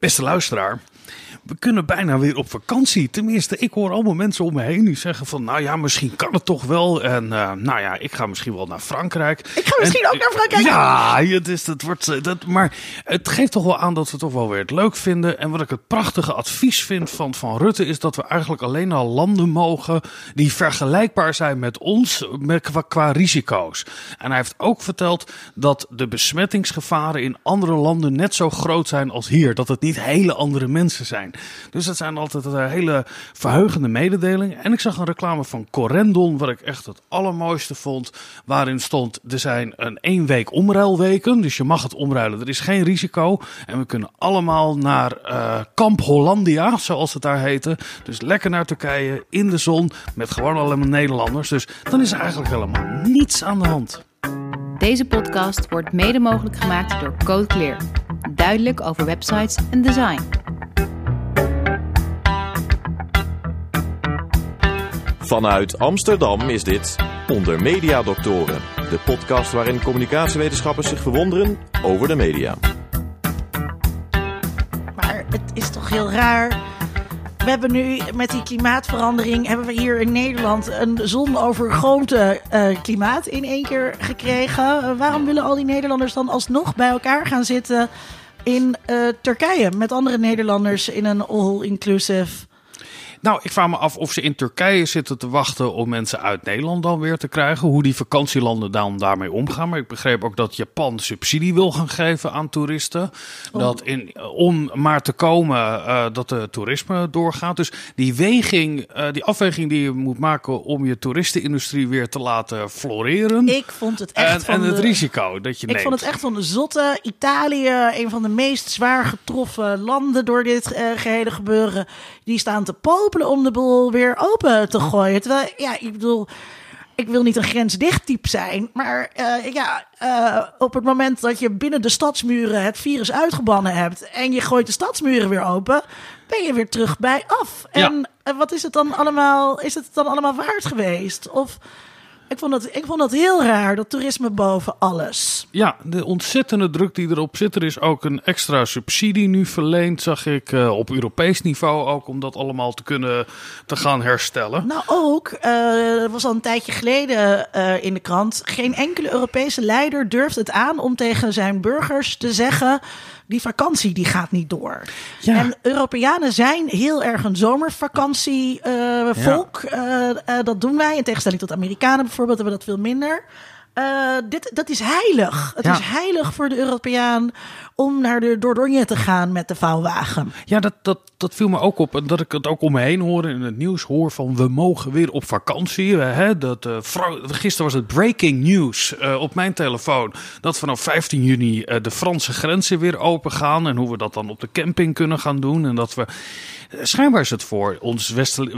Beste luisteraar, we kunnen bijna weer op vakantie. Tenminste, ik hoor allemaal mensen om me heen die zeggen van... nou ja, misschien kan het toch wel. En eh, nou ja, ik ga misschien wel naar Frankrijk. Ik ga misschien ook naar Frankrijk. Ja, het is, dat wordt, eh, dat, maar het geeft toch wel aan dat we toch wel weer het leuk vinden. En wat ik het prachtige advies vind van, van Rutte... is dat we eigenlijk alleen naar landen mogen... die vergelijkbaar zijn met ons met, qua, qua risico's. En hij heeft ook verteld dat de besmettingsgevaren in andere landen... net zo groot zijn als hier. Dat het niet hele andere mensen zijn. Dus dat zijn altijd uh, hele verheugende mededelingen. En ik zag een reclame van Corendon, wat ik echt het allermooiste vond. Waarin stond, er zijn een één week omruilweken. Dus je mag het omruilen, er is geen risico. En we kunnen allemaal naar uh, Kamp Hollandia, zoals het daar heette. Dus lekker naar Turkije, in de zon, met gewoon alleen maar Nederlanders. Dus dan is er eigenlijk helemaal niets aan de hand. Deze podcast wordt mede mogelijk gemaakt door Code Clear. Duidelijk over websites en design. Vanuit Amsterdam is dit Onder Media Doctoren, de podcast waarin communicatiewetenschappers zich verwonderen over de media. Maar het is toch heel raar. We hebben nu met die klimaatverandering, hebben we hier in Nederland een zonovergoten uh, klimaat in één keer gekregen. Waarom willen al die Nederlanders dan alsnog bij elkaar gaan zitten in uh, Turkije met andere Nederlanders in een all-inclusive nou, ik vraag me af of ze in Turkije zitten te wachten om mensen uit Nederland dan weer te krijgen. Hoe die vakantielanden dan daarmee omgaan. Maar ik begreep ook dat Japan subsidie wil gaan geven aan toeristen. Oh. Dat in, om maar te komen uh, dat de toerisme doorgaat. Dus die weging, uh, die afweging die je moet maken om je toeristenindustrie weer te laten floreren. Ik vond het echt en, van en het de, risico dat je Ik neemt. vond het echt van de zotte. Italië, een van de meest zwaar getroffen landen door dit uh, gehele gebeuren. Die staan te popelen om de boel weer open te gooien. Terwijl, ja, ik bedoel, ik wil niet een grensdicht type zijn, maar uh, ja, uh, op het moment dat je binnen de stadsmuren het virus uitgebannen hebt en je gooit de stadsmuren weer open, ben je weer terug bij af. En ja. wat is het dan allemaal? Is het dan allemaal waard geweest? Of ik vond, dat, ik vond dat heel raar, dat toerisme boven alles. Ja, de ontzettende druk die erop zit. Er is ook een extra subsidie nu verleend, zag ik, uh, op Europees niveau ook, om dat allemaal te kunnen te gaan herstellen. Nou ook, uh, was al een tijdje geleden uh, in de krant, geen enkele Europese leider durft het aan om tegen zijn burgers te zeggen die vakantie die gaat niet door. Ja. En Europeanen zijn heel erg een zomervakantievolk. Uh, ja. uh, uh, dat doen wij. In tegenstelling tot Amerikanen bijvoorbeeld hebben we dat veel minder. Uh, dit, dat is heilig. Het ja. is heilig voor de Europeaan om naar de Dordogne te gaan met de vouwwagen. Ja, dat, dat, dat viel me ook op. En dat ik het ook om me heen hoor in het nieuws hoor van we mogen weer op vakantie. Hè? Dat, uh, gisteren was het breaking news uh, op mijn telefoon. Dat vanaf 15 juni de Franse grenzen weer open gaan. En hoe we dat dan op de camping kunnen gaan doen. En dat we... Schijnbaar is het voor ons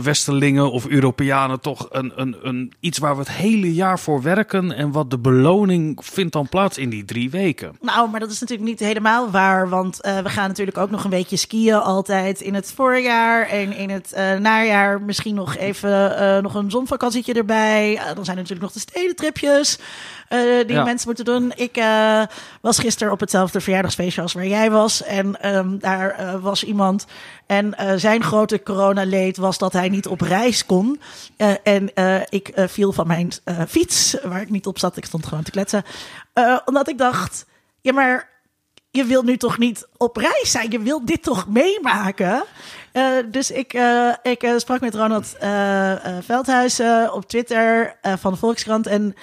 Westerlingen of Europeanen toch een, een, een, iets waar we het hele jaar voor werken. En wat de beloning vindt dan plaats in die drie weken. Nou, maar dat is natuurlijk niet helemaal waar. Want uh, we gaan natuurlijk ook nog een beetje skiën altijd in het voorjaar. En in het uh, najaar misschien nog even nog een zonvakantietje erbij. dan zijn natuurlijk nog de stedentripjes. Uh, die ja. mensen moeten doen. Ik uh, was gisteren op hetzelfde verjaardagsfeestje als waar jij was. En um, daar uh, was iemand. En zijn grote coronaleed was dat hij niet op reis kon. en ik viel van mijn fiets, waar ik niet op zat. Ik stond gewoon te kletsen. omdat ik dacht, ja maar je wilt nu toch niet op reis zijn? Je wilt dit toch meemaken? Uh, dus ik, uh, ik uh, sprak met Ronald Veldhuizen op Twitter van de Volkskrant. En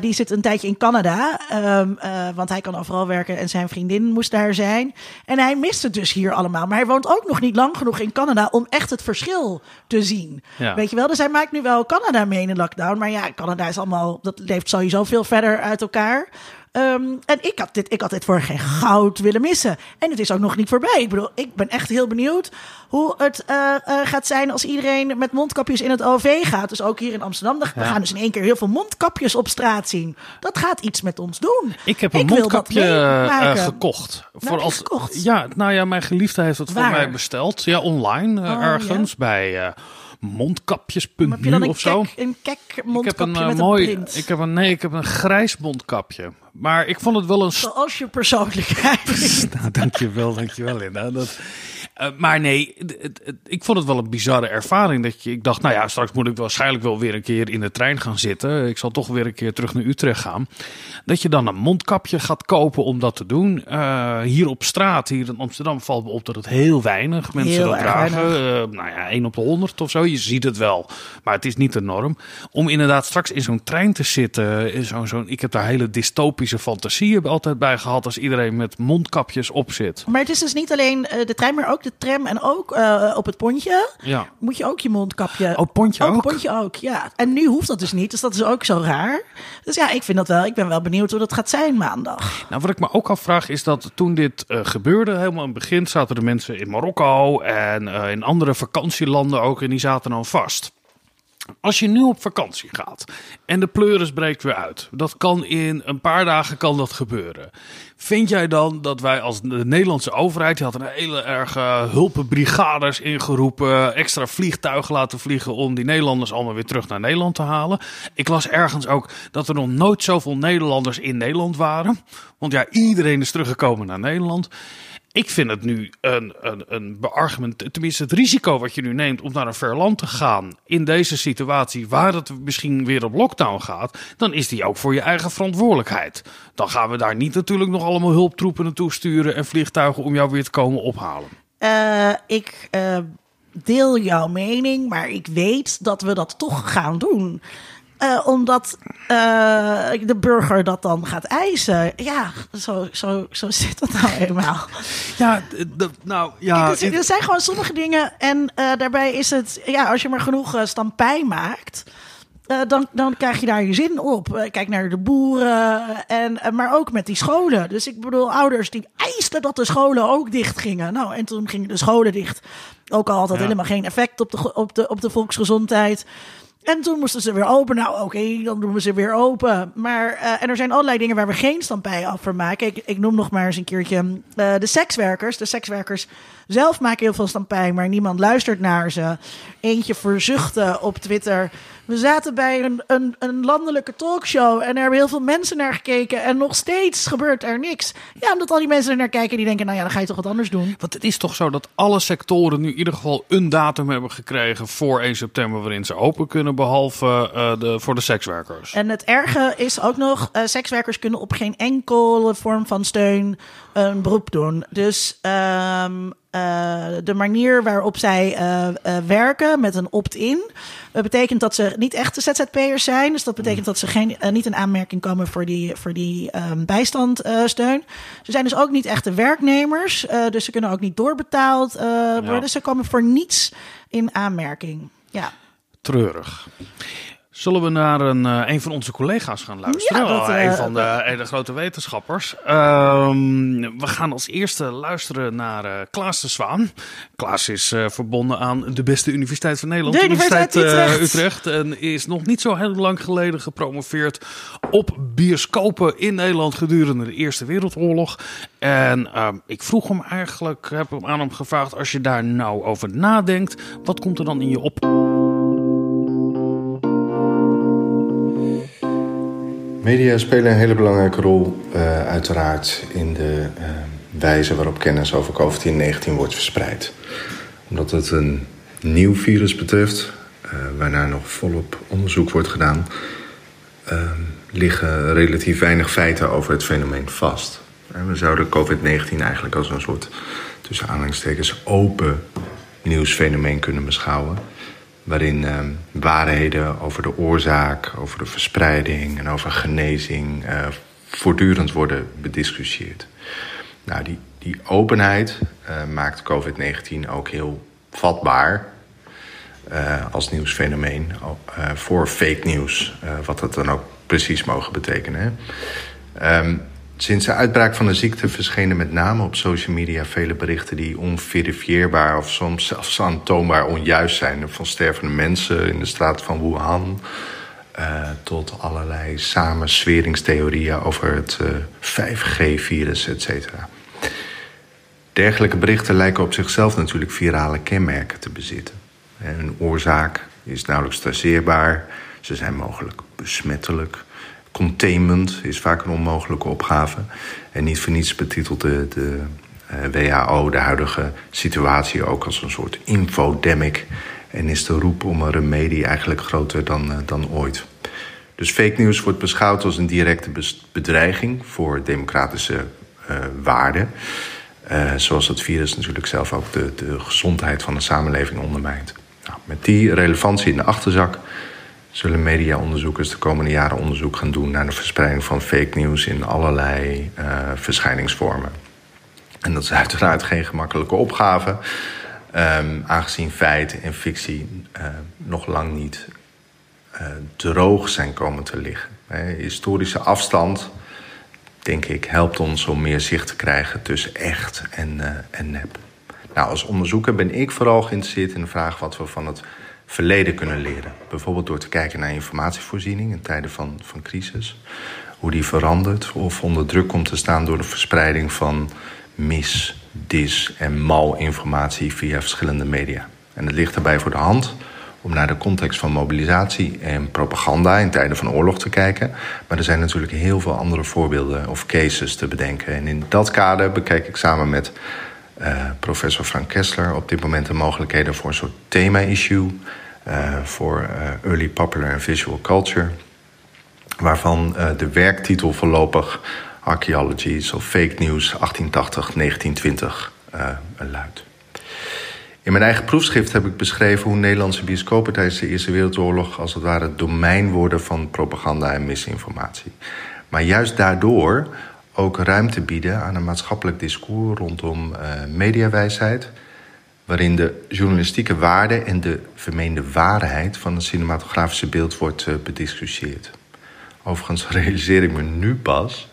die zit een tijdje in Canada. Um, want hij kan overal werken en zijn vriendin moest daar zijn. En hij mist het dus hier allemaal. Maar hij woont ook nog niet lang genoeg in Canada om echt het verschil te zien. Ja. Weet je wel? Dus hij maakt nu wel Canada mee in de lockdown. Maar ja, Canada is allemaal, dat leeft sowieso veel verder uit elkaar. Um, en ik had, dit, ik had dit voor geen goud willen missen. En het is ook nog niet voorbij. Ik bedoel, ik ben echt heel benieuwd hoe het uh, uh, gaat zijn als iedereen met mondkapjes in het OV gaat. Dus ook hier in Amsterdam. We ja. gaan dus in één keer heel veel mondkapjes op straat zien. Dat gaat iets met ons doen. Ik heb een ik mondkapje uh, gekocht. Voor als, gekocht? Ja, nou ja, mijn geliefde heeft het Waar? voor mij besteld. Ja, online oh, ergens ja? bij mondkapjes.nu of zo. Kek, een kek mondkapje ik heb een, met mooi, een print. Ik heb een, nee, ik heb een grijs mondkapje. Maar ik vond het wel een... Zoals je persoonlijkheid. nou, dankjewel, dankjewel Linda. Dat, Uh, maar nee, het, het, het, ik vond het wel een bizarre ervaring. Dat je, ik dacht, nou ja, straks moet ik waarschijnlijk wel weer een keer in de trein gaan zitten. Ik zal toch weer een keer terug naar Utrecht gaan. Dat je dan een mondkapje gaat kopen om dat te doen. Uh, hier op straat, hier in Amsterdam, valt me op dat het heel weinig mensen Heel dat dragen. Uh, nou ja, 1 op de 100 of zo. Je ziet het wel, maar het is niet de norm. Om inderdaad straks in zo'n trein te zitten. In zo'n, zo'n, ik heb daar hele dystopische fantasieën altijd bij gehad als iedereen met mondkapjes op zit. Maar het is dus niet alleen eh, de trein, maar ook de tram en ook eh, op het pontje. Ja. Moet je ook je mondkapje. Oh, pontje ook? pontje ook, ja. En nu hoeft dat dus niet, dus dat is ook zo raar. Dus ja, ik vind dat wel. Ik ben wel benieuwd hoe dat gaat zijn maandag. Nou, wat ik me ook afvraag is dat toen dit uh, gebeurde, helemaal in het begin zaten de mensen in Marokko en uh, in andere vakantielanden ook en die zaten dan vast. Als je nu op vakantie gaat en de pleuris breekt weer uit, dat kan in een paar dagen kan dat gebeuren. Vind jij dan dat wij als de Nederlandse overheid, die had een hele erg uh, hulpenbrigades ingeroepen, extra vliegtuigen laten vliegen om die Nederlanders allemaal weer terug naar Nederland te halen? Ik las ergens ook dat er nog nooit zoveel Nederlanders in Nederland waren. Want ja, iedereen is teruggekomen naar Nederland. Ik vind het nu een, een, een beargument, tenminste het risico wat je nu neemt om naar een ver land te gaan in deze situatie waar het misschien weer op lockdown gaat, dan is die ook voor je eigen verantwoordelijkheid. Dan gaan we daar niet natuurlijk nog allemaal hulptroepen naartoe sturen en vliegtuigen om jou weer te komen ophalen. Uh, ik uh, deel jouw mening, maar ik weet dat we dat toch gaan doen. Uh, omdat uh, de burger dat dan gaat eisen. Ja, zo, zo, zo zit dat nou eenmaal. Ja, de, nou ja. Er, er zijn gewoon sommige dingen. En uh, daarbij is het, ja, als je maar genoeg stampij maakt. Uh, dan, dan krijg je daar je zin op. Uh, kijk naar de boeren, en, uh, maar ook met die scholen. Dus ik bedoel, ouders die eisten dat de scholen ook dicht gingen. Nou, en toen gingen de scholen dicht. Ook al had dat ja. helemaal geen effect op de, op de, op de volksgezondheid. En toen moesten ze weer open. Nou, oké, dan doen we ze weer open. Maar, uh, en er zijn allerlei dingen waar we geen stampij af voor maken. Ik, ik noem nog maar eens een keertje uh, de sekswerkers. De sekswerkers zelf maken heel veel stampij, maar niemand luistert naar ze. Eentje verzuchtte op Twitter. We zaten bij een, een, een landelijke talkshow en er hebben heel veel mensen naar gekeken. En nog steeds gebeurt er niks. Ja, omdat al die mensen er naar kijken die denken, nou ja, dan ga je toch wat anders doen. Want het is toch zo dat alle sectoren nu in ieder geval een datum hebben gekregen voor 1 september waarin ze open kunnen, behalve uh, de, voor de sekswerkers. En het erge is ook nog, uh, sekswerkers kunnen op geen enkele vorm van steun een beroep doen. Dus um, uh, de manier waarop zij uh, uh, werken met een opt-in. Betekent dat ze niet echte ZZP'ers zijn. Dus dat betekent dat ze geen, niet in aanmerking komen voor die, voor die um, bijstandsteun. ze zijn dus ook niet echte werknemers. dus ze kunnen ook niet doorbetaald worden. Ja. Ze komen voor niets in aanmerking. Ja. Treurig. Zullen we naar een, uh, een van onze collega's gaan luisteren? Ja, dat, uh, een van de, uh, de grote wetenschappers. Um, we gaan als eerste luisteren naar uh, Klaas de Zwaan. Klaas is verbonden aan de beste universiteit van Nederland. De Universiteit Utrecht. Utrecht. En is nog niet zo heel lang geleden gepromoveerd op bioscopen in Nederland gedurende de Eerste Wereldoorlog. En ik vroeg hem eigenlijk, heb hem aan hem gevraagd, als je daar nou over nadenkt, wat komt er dan in je op? Media spelen een hele belangrijke rol, uh, uiteraard, in de uh, wijze waarop kennis over COVID-19 wordt verspreid. Omdat het een nieuw virus betreft, uh, waarna nog volop onderzoek wordt gedaan, liggen relatief weinig feiten over het fenomeen vast. we zouden COVID-19 eigenlijk als een soort, tussen aanhalingstekens, open nieuwsfenomeen kunnen beschouwen waarin uh, waarheden over de oorzaak, over de verspreiding en over genezing uh, voortdurend worden bediscussieerd. Nou, die, die openheid uh, maakt COVID-19 ook heel vatbaar als nieuwsfenomeen voor fake nieuws, wat dat dan ook precies mogen betekenen. Um, Sinds de uitbraak van de ziekte verschenen met name op social media vele berichten die onverifieerbaar of soms zelfs aantoonbaar onjuist zijn. Van stervende mensen in de straat van Wuhan uh, tot allerlei samensweringstheorieën over het uh, 5G-virus, et cetera. Dergelijke berichten lijken op zichzelf natuurlijk virale kenmerken te bezitten. Een oorzaak is nauwelijks traceerbaar, ze zijn mogelijk besmettelijk. Containment is vaak een onmogelijke opgave. En niet voor niets betitelt de, de WHO de huidige situatie ook als een soort infodemic. En is de roep om een remedie eigenlijk groter dan, dan ooit. Dus fake news wordt beschouwd als een directe bedreiging voor democratische uh, waarden. Zoals het virus natuurlijk zelf ook de, de gezondheid van de samenleving ondermijnt. Nou, met die relevantie in de achterzak zullen mediaonderzoekers de komende jaren onderzoek gaan doen naar de verspreiding van fake news in allerlei uh, verschijningsvormen. En dat is uiteraard geen gemakkelijke opgave, um, aangezien feit en fictie uh, nog lang niet uh, droog zijn komen te liggen. historische afstand, denk ik, helpt ons om meer zicht te krijgen tussen echt en, en nep. Nou, als onderzoeker ben ik vooral geïnteresseerd in de vraag wat we van het verleden kunnen leren. Bijvoorbeeld door te kijken naar informatievoorziening in tijden van, van crisis. Hoe die verandert of onder druk komt te staan door de verspreiding van mis, dis en malinformatie via verschillende media. En het ligt daarbij voor de hand om naar de context van mobilisatie en propaganda in tijden van oorlog te kijken. Maar er zijn natuurlijk heel veel andere voorbeelden of cases te bedenken. En in dat kader bekijk ik samen met uh, professor Frank Kessler op dit moment de mogelijkheden voor een soort thema-issue uh, voor uh, Early Popular and Visual Culture, waarvan de werktitel voorlopig Archaeologies of Fake News 1880-1920 luidt. In mijn eigen proefschrift heb ik beschreven hoe Nederlandse bioscopen tijdens de Eerste Wereldoorlog als het ware domein worden van propaganda en misinformatie. Maar juist daardoor ook ruimte bieden aan een maatschappelijk discours rondom uh, mediawijsheid, waarin de journalistieke waarde en de vermeende waarheid van het cinematografische beeld wordt uh, bediscussieerd. Overigens realiseer ik me nu pas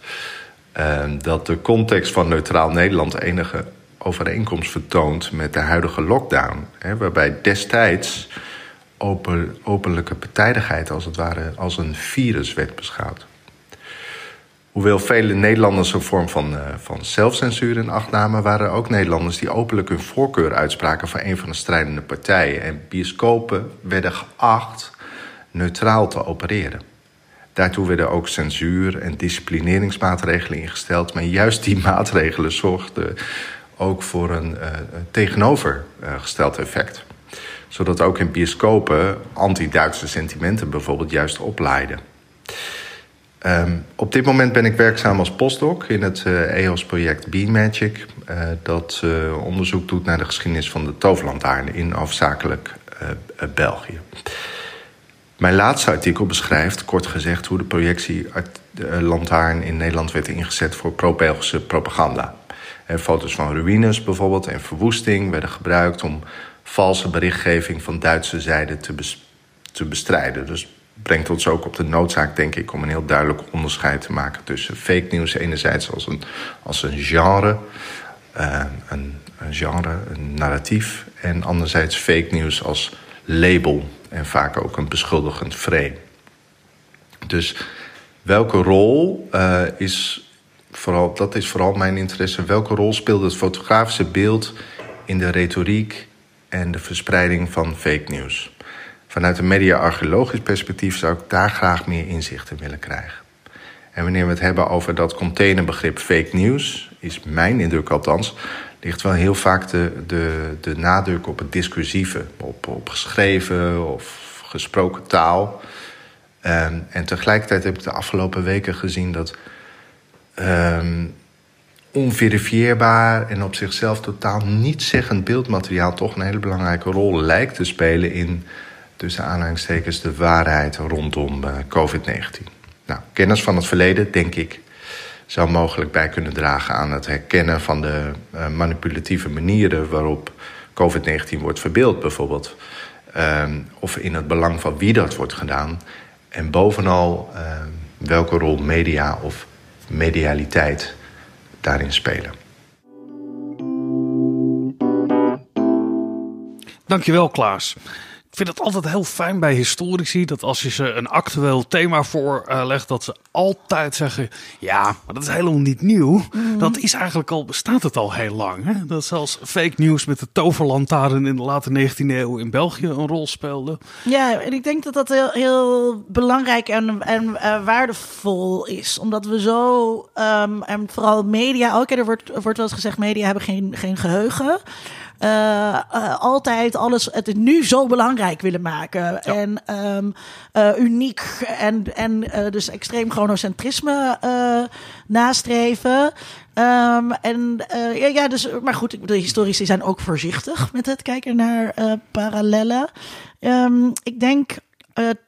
uh, dat de context van Neutraal Nederland enige overeenkomst vertoont met de huidige lockdown, hè, waarbij destijds open, openlijke partijdigheid als het ware als een virus werd beschouwd. Hoewel vele Nederlanders een vorm van, uh, van zelfcensuur in acht namen, waren er ook Nederlanders die openlijk hun voorkeur uitspraken voor een van de strijdende partijen. En bioscopen werden geacht neutraal te opereren. Daartoe werden ook censuur en disciplineringsmaatregelen ingesteld. Maar juist die maatregelen zorgden ook voor een uh, tegenovergesteld effect. Zodat ook in bioscopen anti-Duitse sentimenten bijvoorbeeld juist oplaaiden. Um, op dit moment ben ik werkzaam als postdoc in het EOS-project Bean Magic. Uh, dat uh, onderzoek doet naar de geschiedenis van de toverlantaarn in hoofdzakelijk België. Mijn laatste artikel beschrijft, kort gezegd, hoe de projectielantaarn in Nederland werd ingezet voor pro-Belgische propaganda. En foto's van ruïnes bijvoorbeeld en verwoesting werden gebruikt om valse berichtgeving van Duitse zijde te, te bestrijden. Dus brengt ons ook op de noodzaak, denk ik, om een heel duidelijk onderscheid te maken tussen fake news enerzijds als een, als een genre, uh, een, een, genre, een narratief, en anderzijds fake news als label en vaak ook een beschuldigend frame. Dus welke rol uh, is vooral, dat is vooral mijn interesse, welke rol speelt het fotografische beeld in de retoriek en de verspreiding van fake news? Vanuit een media-archeologisch perspectief zou ik daar graag meer inzicht in willen krijgen. En wanneer we het hebben over dat containerbegrip fake news, is mijn indruk althans, ligt wel heel vaak de, de, de nadruk op het discursieve, op, op geschreven of gesproken taal. Um, en tegelijkertijd heb ik de afgelopen weken gezien dat um, onverifieerbaar en op zichzelf totaal niet zeggend beeldmateriaal toch een hele belangrijke rol lijkt te spelen in tussen aanhalingstekens de waarheid rondom uh, COVID-19. Nou, kennis van het verleden, denk ik, zou mogelijk bij kunnen dragen aan het herkennen van de uh, manipulatieve manieren waarop COVID-19 wordt verbeeld, bijvoorbeeld. Uh, of in het belang van wie dat wordt gedaan. En bovenal ehm, welke rol media of medialiteit daarin spelen. Dankjewel, Klaas. Vind het altijd heel fijn bij historici dat als je ze een actueel thema voorlegt, dat ze altijd zeggen: ja, maar dat is helemaal niet nieuw. Mhm. Dat is eigenlijk al, bestaat het al heel lang. Hè? Dat zelfs fake news met de toverlantaarn in de late 19e eeuw in België een rol speelde. Ja, en ik denk dat dat heel, heel belangrijk en, en eh, waardevol is. Omdat we zo, ehm, en vooral media ook, er wordt, wordt wel eens gezegd, media hebben geen, geen geheugen. Eh, eh, altijd alles het nu zo belangrijk willen maken. En ehm, eh, uniek en, en dus extreem chronocentrisme nastreven. Ehm, en ja, ja, dus, maar goed, de historici zijn ook voorzichtig met het kijken naar parallellen. Ehm, ik denk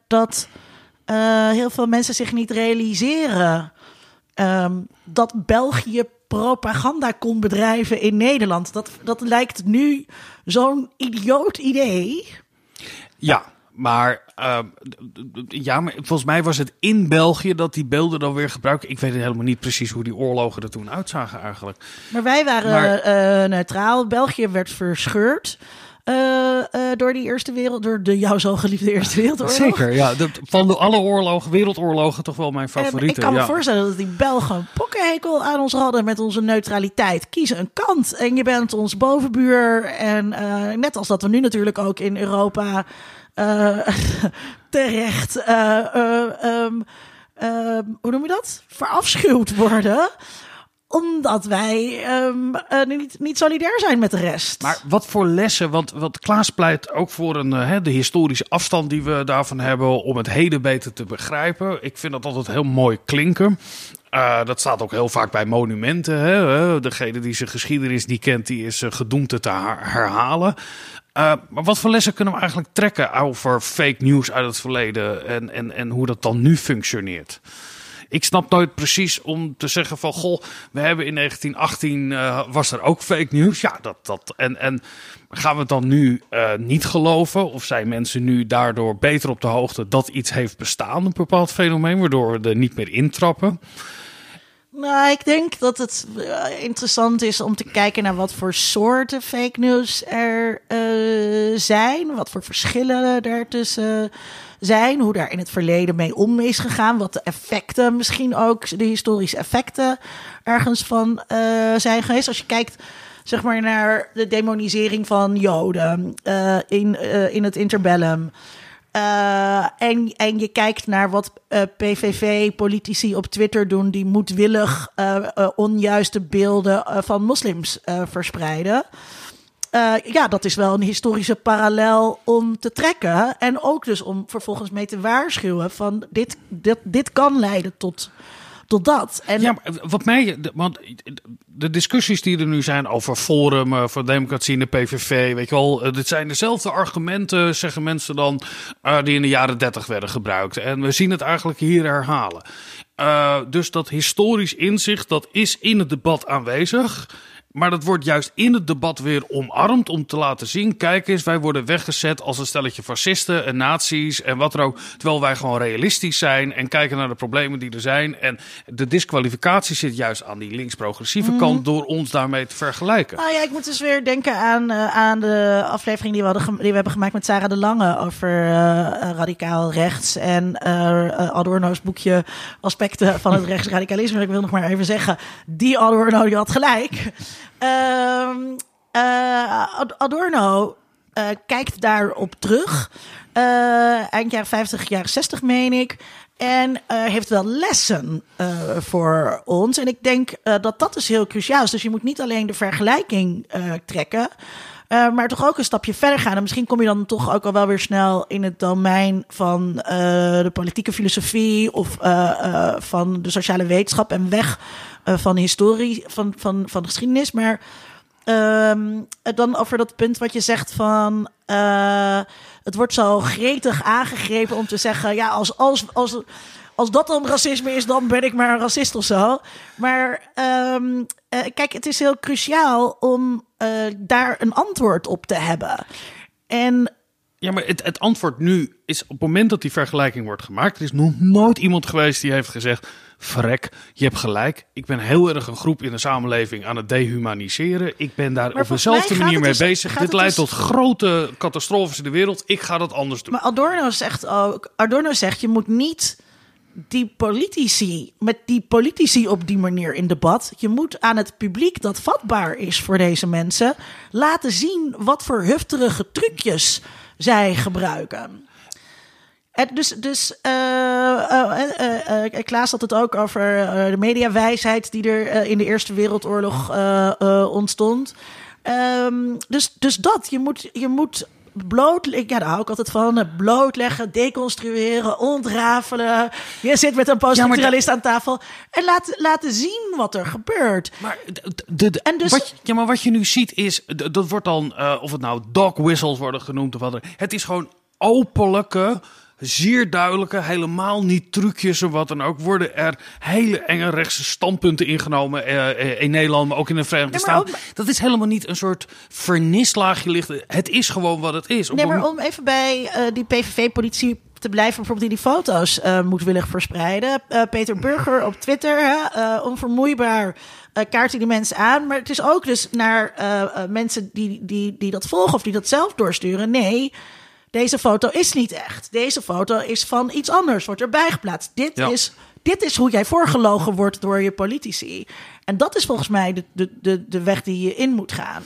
dat heel veel mensen zich niet realiseren dat België propaganda kon bedrijven in Nederland. Dat, dat lijkt nu zo'n idioot idee. Ja, maar, ehm, ja, maar volgens mij was het in België dat die beelden dan weer gebruiken. Ik weet helemaal niet precies hoe die oorlogen er toen uitzagen eigenlijk. Maar wij waren Maar- eh, neutraal. België werd verscheurd. Eh, eh, door die Eerste Wereld, door de jou zo geliefde Eerste Wereldoorlog. Zeker, ja. De, van de alle oorlogen, wereldoorlogen, toch wel mijn En favoriete. ik kan me ja. voorstellen dat die Belgen een pokkenhekel aan ons hadden met onze neutraliteit. Kies een kant en je bent ons bovenbuur. En eh, net als dat we nu natuurlijk ook in Europa eh, terecht, eh, eh, ehm, ehm, hoe noem je dat? Verafschuwd worden omdat wij eh, niet, niet solidair zijn met de rest. Maar wat voor lessen, want, want Klaas pleit ook voor een, eh, de historische afstand die we daarvan hebben om het heden beter te begrijpen. Ik vind dat altijd heel mooi klinken. Eh, dat staat ook heel vaak bij monumenten. Hè? Degene die zijn geschiedenis niet kent, die is gedoemd het te her- herhalen. Maar wat voor lessen kunnen we eigenlijk trekken over fake news uit het verleden en, en, en hoe dat dan nu functioneert? Ik snap nooit precies om te zeggen van... goh, we hebben in 1918... eh, was er ook fake news. Ja, dat... dat en, en gaan we het dan nu eh, niet geloven? Of zijn mensen nu daardoor beter op de hoogte... dat iets heeft bestaan, een bepaald fenomeen... waardoor we er niet meer intrappen? Nou, ik denk dat het eh, interessant is om te kijken naar wat voor soorten fake news er zijn. Wat voor verschillen daartussen zijn. Hoe daar in het verleden mee om is gegaan. Wat de effecten, misschien ook de historische effecten ergens van eh, zijn geweest. Als je kijkt zeg maar naar de demonisering van Joden eh, in, eh, in het interbellum. En, en je kijkt naar wat PVV-politici op Twitter doen, die moedwillig onjuiste beelden van moslims verspreiden. Eh, ja, dat is wel een historische parallel om te trekken. En ook dus om vervolgens mee te waarschuwen van dit, dit, dit kan leiden tot, tot dat. En Ja, wat mij... Want de discussies die er nu zijn over Forum voor Democratie in de PVV... weet je wel, eh, dit zijn dezelfde argumenten, zeggen mensen dan... eh, die in de jaren 30 werden gebruikt. En we zien het eigenlijk hier herhalen. Dus dat historisch inzicht, dat is in het debat aanwezig... Maar dat wordt juist in het debat weer omarmd om te laten zien: kijk eens, wij worden weggezet als een stelletje fascisten en nazi's en wat er ook. Terwijl wij gewoon realistisch zijn en kijken naar de problemen die er zijn. En de disqualificatie zit juist aan die links-progressieve kant door ons daarmee te vergelijken. Nou ja, ik moet dus weer denken aan, eh, aan de aflevering die we, hadden die we hebben gemaakt met Sarah de Lange over eh, eh, radicaal rechts en eh, Adorno's boekje Aspecten van het rechtsradicalisme. Ik wil nog maar even zeggen, die Adorno die had gelijk. Ehm, eh, Ad- Adorno eh, kijkt daarop terug. Eh, eind jaren 50, jaren 60 meen ik. En heeft wel lessen voor ons. En ik denk dat dat dus heel cruciaal is. Dus je moet niet alleen de vergelijking trekken. Eh, maar toch ook een stapje verder gaan. En misschien kom je dan toch ook al wel weer snel in het domein van eh, de politieke filosofie of eh, van de sociale wetenschap en weg van historie, van, van, van de geschiedenis. Maar Ehm, dan over dat punt wat je zegt van... het wordt zo gretig aangegrepen om te zeggen... ja, als, als, als, als dat dan racisme is, dan ben ik maar een racist of zo. Maar ehm, eh, kijk, het is heel cruciaal om eh, daar een antwoord op te hebben. En Ja, maar het, het antwoord nu is op het moment dat die vergelijking wordt gemaakt. Er is nog nooit iemand geweest die heeft gezegd: Verrek, je hebt gelijk. Ik ben heel erg een groep in de samenleving aan het dehumaniseren. Ik ben daar op dezelfde manier mee dus- bezig. Dit leidt dus- tot grote catastrofes in de wereld. Ik ga dat anders doen. Maar Adorno zegt ook, Adorno zegt je moet niet die politici, met die politici op die manier in debat. Je moet aan het publiek dat vatbaar is voor deze mensen laten zien wat voor hufterige trucjes zij gebruiken. En dus, dus eh, Klaas had het ook over de mediawijsheid die er in de Eerste Wereldoorlog ontstond. Ehm, dus, dus dat, je moet, je moet bloot, ja, daar hou ik altijd van, eh, blootleggen, deconstrueren, ontrafelen. Je zit met een poststructuralist aan tafel en laat, laten zien wat er gebeurt. Maar, de, En dus- wat, je- ja, maar wat je nu ziet is, dat wordt dan, eh, of het nou dog whistles worden genoemd of wat. dan- Het is gewoon openlijke, zeer duidelijke, helemaal niet trucjes of wat dan ook. Worden er hele enge rechtse standpunten ingenomen eh, eh, in Nederland, maar ook in de Verenigde maar Staten. Dat is helemaal niet een soort vernislaagje lichten. Het is gewoon wat het is. Op Nee, maar om even bij eh, die PVV-politie te blijven, bijvoorbeeld die die foto's eh moedwillig verspreiden. Peter Burger op Twitter, onvermoeibaar, kaart hij die mensen aan. Maar het is ook dus naar mensen die, die, die dat volgen of die dat zelf doorsturen. Nee, deze foto is niet echt. Deze foto is van iets anders, wordt erbij geplaatst. Dit Ja. is... Dit is hoe jij voorgelogen wordt door je politici. En dat is volgens mij de, de, de, de weg die je in moet gaan.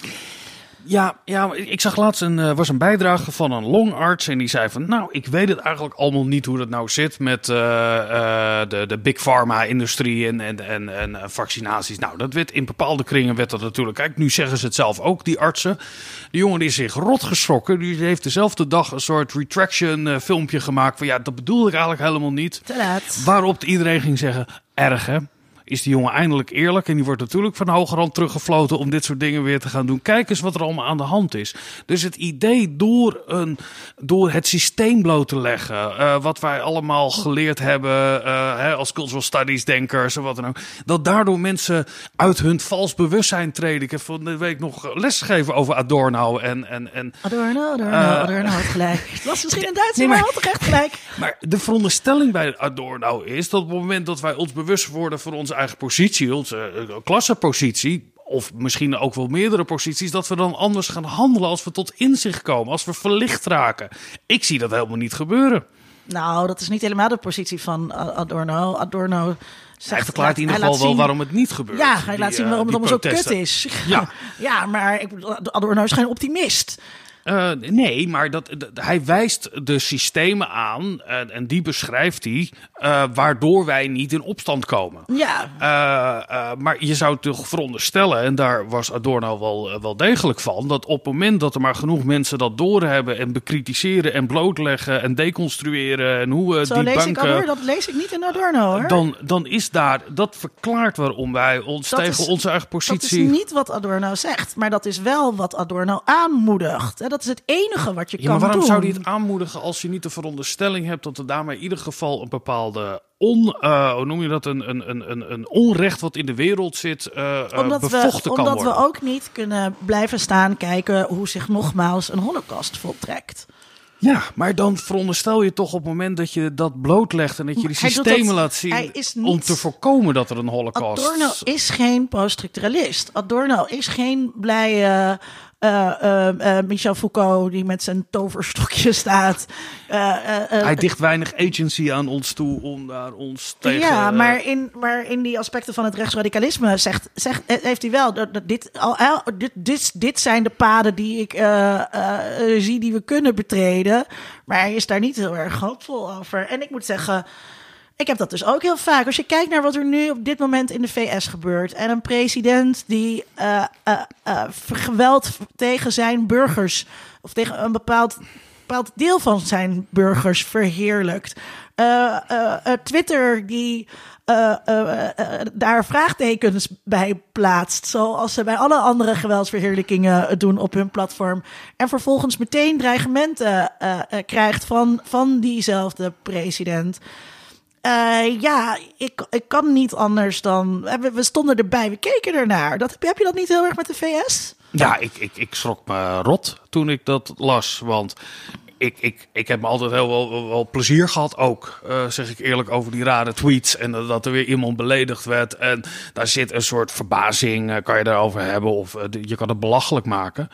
Ja, ja, ik zag laatst een, eh, was een bijdrage van een longarts. En die zei van, nou, ik weet het eigenlijk allemaal niet hoe dat nou zit met eh, eh, de, de big pharma-industrie en, en, en, en vaccinaties. Nou, dat werd in bepaalde kringen werd dat natuurlijk. Kijk, nu zeggen ze het zelf ook, die artsen. De jongen die is zich rot geschrokken. Die heeft dezelfde dag een soort retraction filmpje gemaakt. Van ja, dat bedoel ik eigenlijk helemaal niet. Te laat. Waarop iedereen ging zeggen, erg hè? Is die jongen eindelijk eerlijk? En die wordt natuurlijk van hogerhand teruggefloten om dit soort dingen weer te gaan doen. Kijk eens wat er allemaal aan de hand is. Dus het idee door, een, door het systeem bloot te leggen, eh, wat wij allemaal geleerd hebben eh, hè, als cultural studies denkers en wat dan ook, dat daardoor mensen uit hun vals bewustzijn treden. Ik heb van de week nog lesgegeven over Adorno en, en, en Adorno, Adorno, Eh, Adorno had gelijk. Het was misschien een Duitser, Nee, maar maar- had toch echt gelijk. Maar de veronderstelling bij Adorno is dat op het moment dat wij ons bewust worden van onze eigen positie, onze eh, klassenpositie, of misschien ook wel meerdere posities, dat we dan anders gaan handelen als we tot inzicht komen, als we verlicht raken. Ik zie dat helemaal niet gebeuren. Nou, dat is niet helemaal de positie van Adorno. Adorno zegt, Hij verklaart in ieder geval wel zien- waarom het niet gebeurt. Ja, hij die, laat zien eh, waarom het allemaal zo kut is. Ja. ja, maar ik, Adorno is geen optimist. Eh, nee, maar dat, dat- hij wijst de systemen aan en, en die beschrijft hij, eh, waardoor wij niet in opstand komen. Ja, Eh, eh, maar je zou toch veronderstellen, en daar was Adorno wel, eh, wel degelijk van, dat op het moment dat er maar genoeg mensen dat doorhebben en bekritiseren en blootleggen en deconstrueren en hoe eh, zo die lees ik banken. Adorno. Dat lees ik niet in Adorno, hoor. dan, dan is daar, dat verklaart waarom wij ons Dat tegen is- onze eigen dat is positie. niet wat Adorno zegt, maar dat is wel wat Adorno aanmoedigt. Hè, Dat is het enige wat je Ja, kan maar waarom doen. zou hij het aanmoedigen als je niet de veronderstelling hebt dat er daarmee in ieder geval een bepaalde on, eh, hoe noem je dat, een, een, een, een, een onrecht wat in de wereld zit, eh, eh, omdat we, bevochten kan omdat worden? we ook niet kunnen blijven staan kijken hoe zich nogmaals een holocaust voltrekt. Ja, maar dan veronderstel je toch op het moment dat je dat blootlegt en dat je die systemen dat- laat zien om te voorkomen dat er een holocaust Adorno is geen poststructuralist. Adorno is geen blije eh, eh, eh, Michel Foucault die met zijn toverstokje staat. Hij dicht weinig agency aan ons toe om daar ons tegen... ja, maar in, maar in die aspecten van het rechtsradicalisme zegt, zegt, heeft hij wel dat, dat dit, al, dit, dit, dit zijn de paden die ik zie die we kunnen betreden. Maar hij is daar niet heel erg hoopvol over. En ik moet zeggen, ik heb dat dus ook heel vaak. Als je kijkt naar wat er nu op dit moment in de VS gebeurt. En een president die eh, eh, eh, geweld tegen zijn burgers. of tegen een bepaald, bepaald deel van zijn burgers verheerlijkt. Twitter die. daar vraagtekens bij plaatst. Zoals ze bij alle andere geweldsverheerlijkingen doen op hun platform. En vervolgens meteen dreigementen krijgt van, van diezelfde president. Eh, ja, ik, ik kan niet anders dan. eh, We, we stonden erbij, we keken ernaar. Dat, heb je dat niet heel erg met de VS? Ja, ik, ik, ik schrok me rot toen ik dat las. Want ik, ik, ik heb me altijd heel wel, wel plezier gehad ook, uh, zeg ik eerlijk, over die rare tweets. En dat er weer iemand beledigd werd. En daar zit een soort verbazing, kan je daarover hebben. Of je kan het belachelijk maken.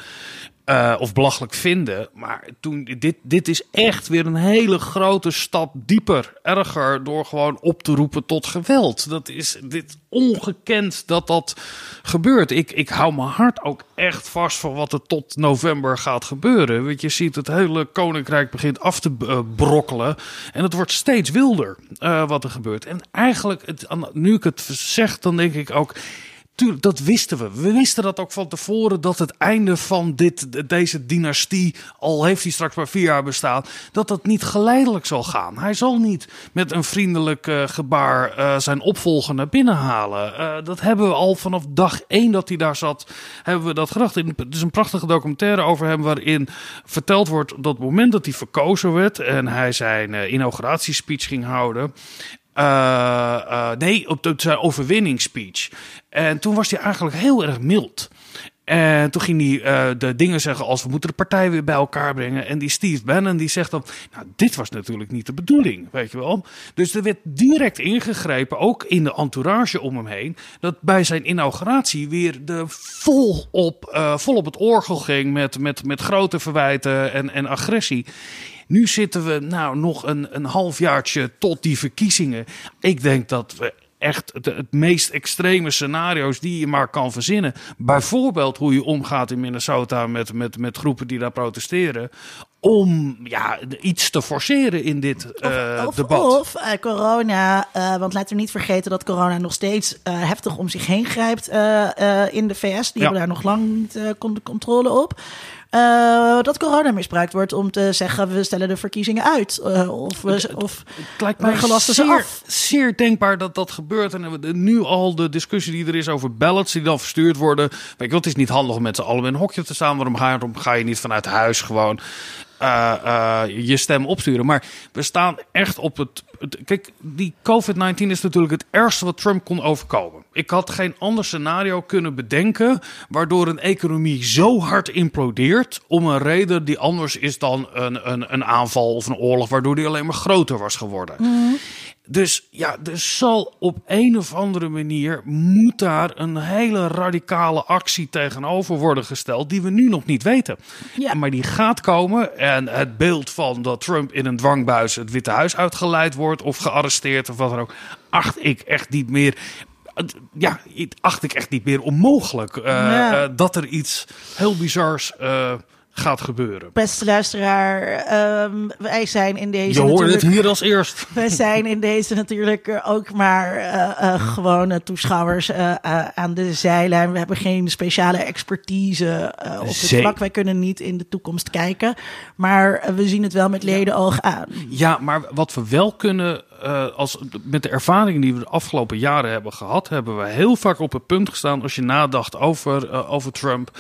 Uh, of belachelijk vinden. Maar toen, dit, dit is echt weer een hele grote stap dieper, erger, door gewoon op te roepen tot geweld. Dat is dit ongekend dat dat gebeurt. Ik, ik hou mijn hart ook echt vast van wat er tot november gaat gebeuren. Want je ziet het hele koninkrijk begint af te uh, brokkelen. En het wordt steeds wilder uh, wat er gebeurt. En eigenlijk, het, nu ik het zeg, dan denk ik ook. Tuurlijk, dat wisten we. We wisten dat ook van tevoren dat het einde van dit, deze dynastie, al heeft hij straks maar vier jaar bestaan, dat dat niet geleidelijk zal gaan. Hij zal niet met een vriendelijk uh, gebaar uh, zijn opvolger naar binnen halen. Uh, dat hebben we al vanaf dag één dat hij daar zat, hebben we dat gedacht. Het is een prachtige documentaire over hem waarin verteld wordt dat moment dat hij verkozen werd en hij zijn inauguratiespeech ging houden. Uh, uh, nee, op zijn overwinningsspeech. En toen was hij eigenlijk heel erg mild. En toen ging hij uh, de dingen zeggen als we moeten de partij weer bij elkaar brengen. En die Steve Bannon die zegt dan, nou dit was natuurlijk niet de bedoeling, weet je wel. Dus er werd direct ingegrepen, ook in de entourage om hem heen. Dat bij zijn inauguratie weer de vol op, vol op het orgel ging met, met, met grote verwijten en, en agressie. Nu zitten we nou nog een, een halfjaartje tot die verkiezingen. Ik denk dat we echt het, het, meest extreme scenario's die je maar kan verzinnen. Bijvoorbeeld hoe je omgaat in Minnesota met, met, met groepen die daar protesteren. Om ja, iets te forceren in dit uh, of, debat. Of uh, corona, uh, want laten we niet vergeten dat corona nog steeds heftig om zich heen grijpt in de VS. Die ja. hebben daar nog lang niet controle op. Uh, dat corona misbruikt wordt om te zeggen we stellen de verkiezingen uit. Uh, of we, of het lijkt mij gelasten zeer, af. zeer denkbaar dat dat gebeurt. En nu al de discussie die er is over ballots die dan verstuurd worden. Weet je, het is niet handig om met z'n allen in een hokje te staan. Waarom ga, waarom ga je niet vanuit huis gewoon uh, uh, je stem opsturen. Maar we staan echt op het. kijk, die COVID-19 is natuurlijk het ergste wat Trump kon overkomen. Ik had geen ander scenario kunnen bedenken. waardoor een economie zo hard implodeert. om een reden die anders is dan een, een, een aanval of een oorlog. waardoor die alleen maar groter was geworden. Mm. Dus ja, er zal op een of andere manier moet daar een hele radicale actie tegenover worden gesteld die we nu nog niet weten. Ja. Maar die gaat komen en het beeld van dat Trump in een dwangbuis het Witte Huis uitgeleid wordt of gearresteerd of wat dan ook, acht ik echt niet meer ja, acht ik echt niet meer onmogelijk. Uh, ja. uh, dat er iets heel bizars uh, gaat gebeuren. Beste luisteraar, um, wij zijn in deze. Je hoort het hier als eerst. Wij zijn in deze natuurlijk ook maar uh, uh, gewone toeschouwers uh, aan de zijlijn. We hebben geen speciale expertise op het Zee. vlak. Wij kunnen niet in de toekomst kijken. Maar we zien het wel met ledenoog aan. Ja, maar wat we wel kunnen. als, met de ervaringen die we de afgelopen jaren hebben gehad, hebben we heel vaak op het punt gestaan. Als je nadacht over, over Trump.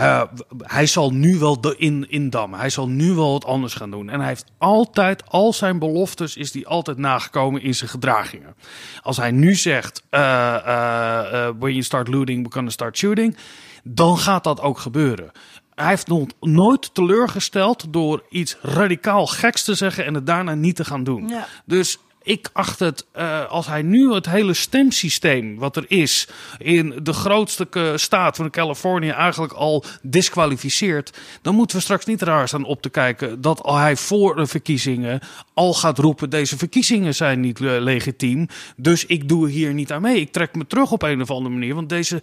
Uh, hij zal nu wel de in, indammen. Hij zal nu wel wat anders gaan doen. En hij heeft altijd, al zijn beloftes, is hij altijd nagekomen in zijn gedragingen. Als hij nu zegt, uh, uh, when you start looting, we're gonna start shooting. Dan gaat dat ook gebeuren. Hij heeft nog nooit teleurgesteld door iets radicaal geks te zeggen en het daarna niet te gaan doen. Ja. Dus ik acht het, uh, als hij nu het hele stemsysteem wat er is in de grootste staat van Californië eigenlijk al disqualificeert, dan moeten we straks niet raar staan op te kijken dat hij voor de verkiezingen al gaat roepen: deze verkiezingen zijn niet uh, legitiem, dus ik doe hier niet aan mee. Ik trek me terug op een of andere manier, want deze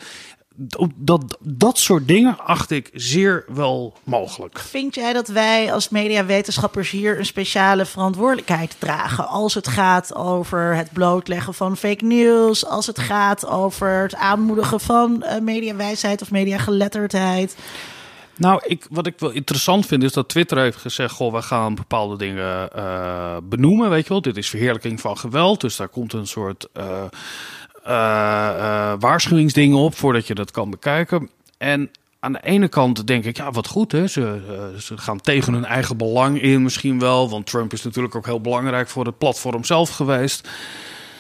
dat, dat soort dingen acht ik zeer wel mogelijk. Vind jij dat wij als mediawetenschappers hier een speciale verantwoordelijkheid dragen? Als het gaat over het blootleggen van fake news, als het gaat over het aanmoedigen van uh, mediawijsheid of mediageletterdheid? Nou, ik, wat ik wel interessant vind is dat Twitter heeft gezegd: Goh, we gaan bepaalde dingen uh, benoemen. Weet je wel, dit is verheerlijking van geweld. Dus daar komt een soort. Uh, waarschuwingsdingen op voordat je dat kan bekijken. En aan de ene kant denk ik, ja, wat goed. Hè? Ze, uh, ze gaan tegen hun eigen belang in misschien wel. Want Trump is natuurlijk ook heel belangrijk voor het platform zelf geweest.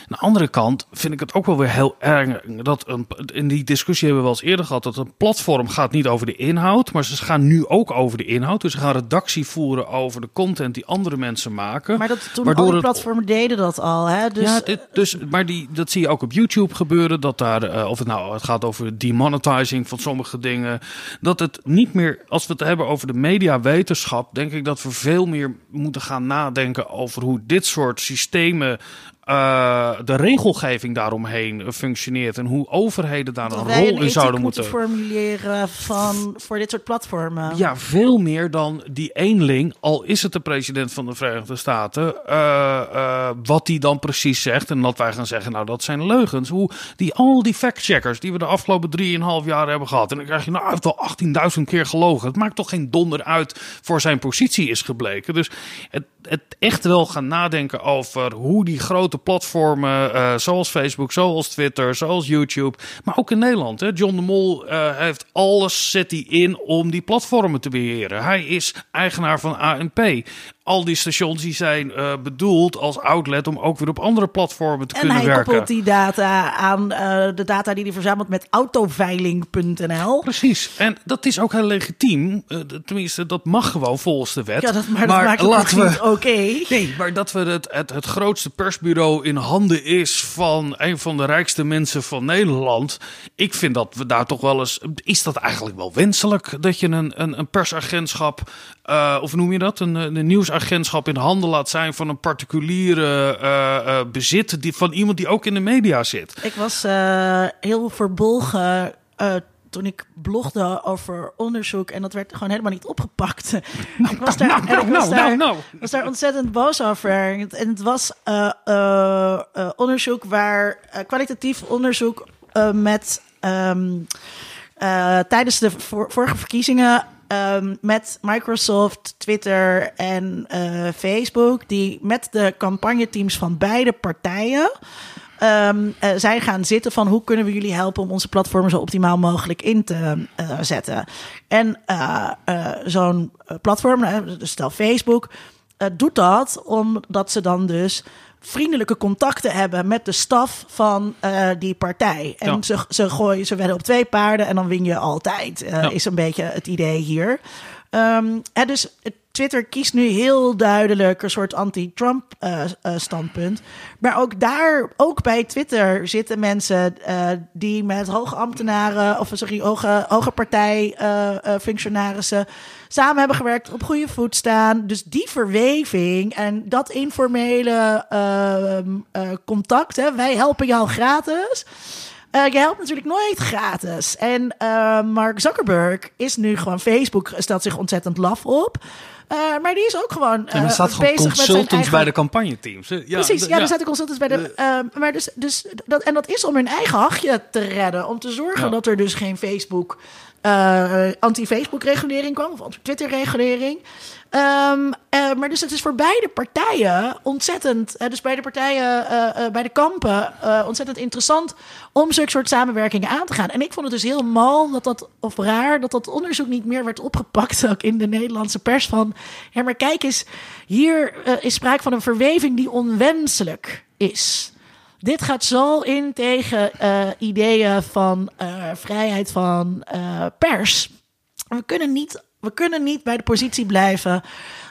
Aan de andere kant vind ik het ook wel weer heel erg dat een, in die discussie hebben we wel eens eerder gehad dat een platform gaat niet over de inhoud, maar ze gaan nu ook over de inhoud. Dus ze gaan redactie voeren over de content die andere mensen maken. Maar dat, toen Waardoor al die het- platformen deden dat al. Hè? Dus, ja, dit, dus, maar die, dat zie je ook op YouTube gebeuren. Dat daar, eh, of het nou het gaat over demonetizing van sommige dingen. Dat het niet meer, als we het hebben over de mediawetenschap, denk ik dat we veel meer moeten gaan nadenken over hoe dit soort systemen. Eh, de regelgeving daaromheen functioneert en hoe overheden daar dat een rol een in zouden moeten formuleren van, voor dit soort platformen. Ja, veel meer dan die eenling, al is het de president van de Verenigde Staten, eh, eh, wat die dan precies zegt. En dat wij gaan zeggen, nou dat zijn leugens. Hoe die, al die factcheckers die we de afgelopen drieënhalf jaar hebben gehad. En dan krijg je, nou hij heeft al 18.000 keer gelogen. Het maakt toch geen donder uit voor zijn positie is gebleken. Dus het, het echt wel gaan nadenken over hoe die grote platformen, eh, zoals Facebook, zoals Twitter, zoals YouTube, maar ook in Nederland. Hè. John de Mol eh, heeft alles zet hij in om die platformen te beheren. Hij is eigenaar van ANP. Al die stations die zijn eh, bedoeld als outlet om ook weer op andere platformen te En kunnen hij werken. koppelt die data aan eh, de data die hij verzamelt met autoveiling.nl. Precies. En dat is ook heel legitiem. Eh, tenminste, dat mag gewoon volgens de wet. Ja, dat, maar, dat maakt het niet oké. Nee, maar dat we het, het, het grootste persbureau in handen is van een van de rijkste mensen van Nederland. Ik vind dat we daar toch wel eens. Is dat eigenlijk wel wenselijk dat je een, een, een persagentschap. of noem je dat? Een, een nieuwsagentschap in handen laat zijn van een particuliere eh, eh, bezit. Die, van iemand die ook in de media zit. Ik was eh, heel verbolgen toen ik blogde over onderzoek en dat werd gewoon helemaal niet opgepakt. ik was daar, en ik was daar, was daar ontzettend boos over. En het was onderzoek waar kwalitatief onderzoek met ehm, eh, tijdens de vor- vorige verkiezingen ehm, met Microsoft, Twitter en eh, Facebook, die met de campagneteams van beide partijen ehm, eh, zijn gaan zitten van hoe kunnen we jullie helpen om onze platformen zo optimaal mogelijk in te eh, zetten. En zo'n platform, dus stel Facebook, doet dat omdat ze dan dus vriendelijke contacten hebben met de staf van eh, die partij. En Ja. ze, ze gooien, ze wedden op twee paarden en dan win je altijd. eh, Ja. Is een beetje het idee hier. Ehm, hè, dus Twitter kiest nu heel duidelijk een soort anti-Trump eh, eh, standpunt. Maar ook daar, ook bij Twitter, zitten mensen eh, die met hoge ambtenaren of sorry, hoge, hoge partijfunctionarissen samen hebben gewerkt, op goede voet staan. Dus die verweving en dat informele ehm, eh, contact, hè, wij helpen jou gratis. Eh, je helpt natuurlijk nooit gratis. En Mark Zuckerberg is nu gewoon Facebook, stelt zich ontzettend laf op. Eh, maar die is ook gewoon En er eh, staat gewoon bezig met zijn consultants eigen... bij de campagneteams. Ja, Precies, d- ja, er zaten consultants bij de. ehm, maar dus, dus dat, en dat is om hun eigen hachje te redden. Om te zorgen Ja. dat er dus geen Facebook. eh, anti-Facebook-regulering kwam, of anti-Twitter-regulering. Ehm, eh, maar dus het is voor beide partijen ontzettend, eh, dus beide partijen eh, eh, bij de kampen, ontzettend interessant om zulke soort samenwerkingen aan te gaan. En ik vond het dus heel mal dat dat, of raar, dat dat onderzoek niet meer werd opgepakt, ook in de Nederlandse pers. Van, ja, maar kijk eens, hier is sprake van een verweving die onwenselijk is. Dit gaat zo in tegen ideeën van vrijheid van pers. We kunnen, niet, we kunnen niet bij de positie blijven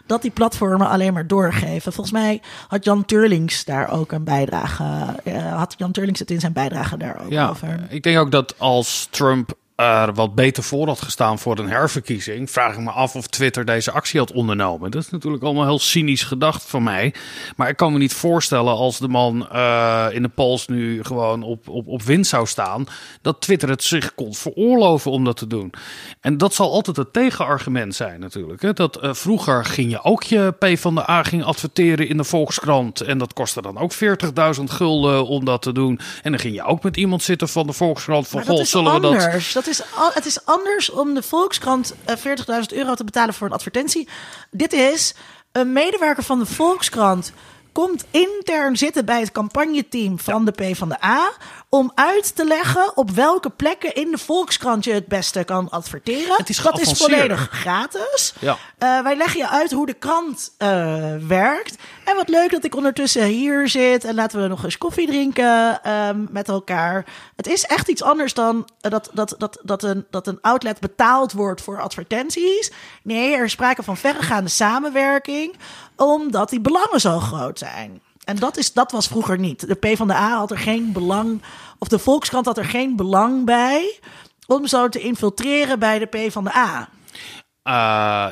dat die platformen alleen maar doorgeven. Volgens mij had Jan Turlings daar ook een bijdrage. eh, had Jan Turlings het in zijn bijdrage daar ook Ja, over. ik denk ook dat als Trump er wat beter voor had gestaan voor een herverkiezing, vraag ik me af of Twitter deze actie had ondernomen. Dat is natuurlijk allemaal heel cynisch gedacht van mij. Maar ik kan me niet voorstellen als de man eh, in de polls nu gewoon op, op, op winst zou staan, dat Twitter het zich kon veroorloven om dat te doen. En dat zal altijd het tegenargument zijn natuurlijk. Hè? Dat eh, vroeger ging je ook je P van de A ging adverteren in de Volkskrant en dat kostte dan ook 40.000 gulden om dat te doen. En dan ging je ook met iemand zitten van de Volkskrant van Maar dat goh, is zullen we dat. Dat is, het is anders om de Volkskrant eh, 40.000 euro te betalen voor een advertentie. Dit is een medewerker van de Volkskrant komt intern zitten bij het campagneteam van de P van de A om uit te leggen op welke plekken in de Volkskrant je het beste kan adverteren. Het is dat is volledig gratis. Ja. Eh, wij leggen je uit hoe de krant eh, werkt. En wat leuk dat ik ondertussen hier zit. En laten we nog eens koffie drinken ehm, met elkaar. Het is echt iets anders dan eh, dat, dat, dat, dat, een, dat een outlet betaald wordt voor advertenties. Nee, er is sprake van verregaande samenwerking. Omdat die belangen zo groot zijn. En dat, is, dat was vroeger niet. De PvdA had er geen belang, of de Volkskrant had er geen belang bij om zo te infiltreren bij de PvdA. Eh,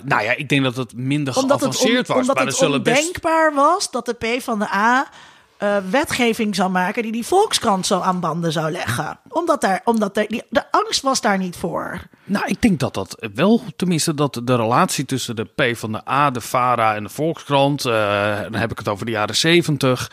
nou ja, ik denk dat het minder Omdat het, geavanceerd on- was. omdat maar het zullen best was dat de PvdA eh wetgeving zou maken die die Volkskrant zo aan banden zou leggen. Omdat, daar, omdat die, de angst was daar niet voor. Nou, ik denk dat dat wel, tenminste, dat de relatie tussen de P van de A, de VARA en de Volkskrant, eh, dan heb ik het over de jaren zeventig.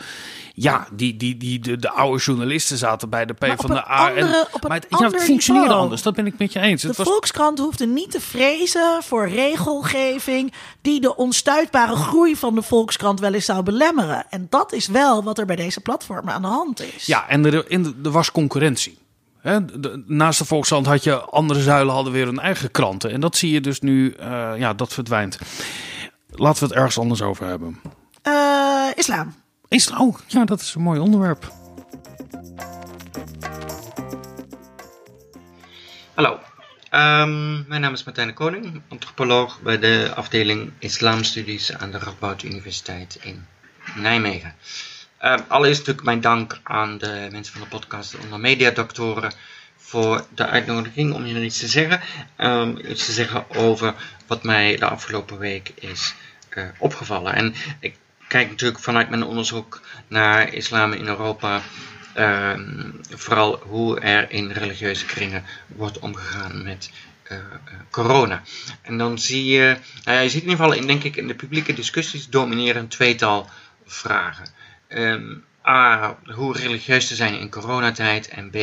Ja, die, die, die, de, de oude journalisten zaten bij de P Maar van de A. andere- een maar het, ja, het functioneerde niveau. anders, dat ben ik met je eens. De Het was, Volkskrant hoefde niet te vrezen voor regelgeving die de onstuitbare groei van de Volkskrant wel eens zou belemmeren. En dat is wel wat er bij deze platformen aan de hand is. ja, en er, in de- er was concurrentie. Hè, de- naast de Volkskrant had je andere zuilen hadden weer hun eigen kranten. En dat zie je dus nu, eh, ja, dat verdwijnt. Laten we het ergens anders over hebben. Eh, islam. Is het, oh, ja, dat is een mooi onderwerp. Hallo, Ehm, mijn naam is Martijn de Koning, antropoloog bij de afdeling Islamstudies aan de Radboud Universiteit in Nijmegen. Ehm, allereerst natuurlijk mijn dank aan de mensen van de podcast de Media Doctoren voor de uitnodiging om jullie iets te zeggen. Ehm, iets te zeggen over wat mij de afgelopen week is eh, opgevallen. En ik kijk natuurlijk vanuit mijn onderzoek naar islam in Europa Ehm, vooral hoe er in religieuze kringen wordt omgegaan met eh, eh, corona. En dan zie je, nou je ziet in ieder geval in, denk ik, in de publieke discussies domineren een tweetal vragen. Ehm, A, hoe religieus te zijn in coronatijd. En B,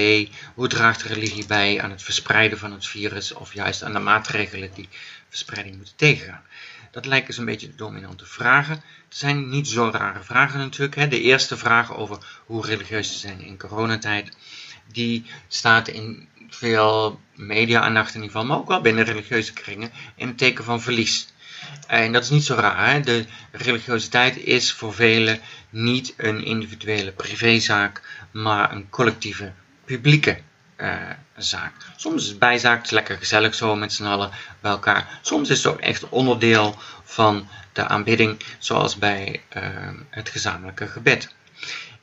hoe draagt religie bij aan het verspreiden van het virus of juist aan de maatregelen die verspreiding moeten tegengaan. Dat lijken zo'n beetje de dominante vragen. Het zijn niet zo rare vragen natuurlijk. Hè. De eerste vraag over hoe religieus te zijn in coronatijd, die staat in veel media-aandacht in ieder geval, maar ook wel binnen religieuze kringen, in het teken van verlies. En dat is niet zo raar. De religiositeit is voor velen niet een individuele privézaak, maar een collectieve publieke eh, zaak. Soms is het bijzaak, het is lekker gezellig zo met z'n allen bij elkaar. Soms is het ook echt onderdeel van de aanbidding, zoals bij eh, het gezamenlijke gebed.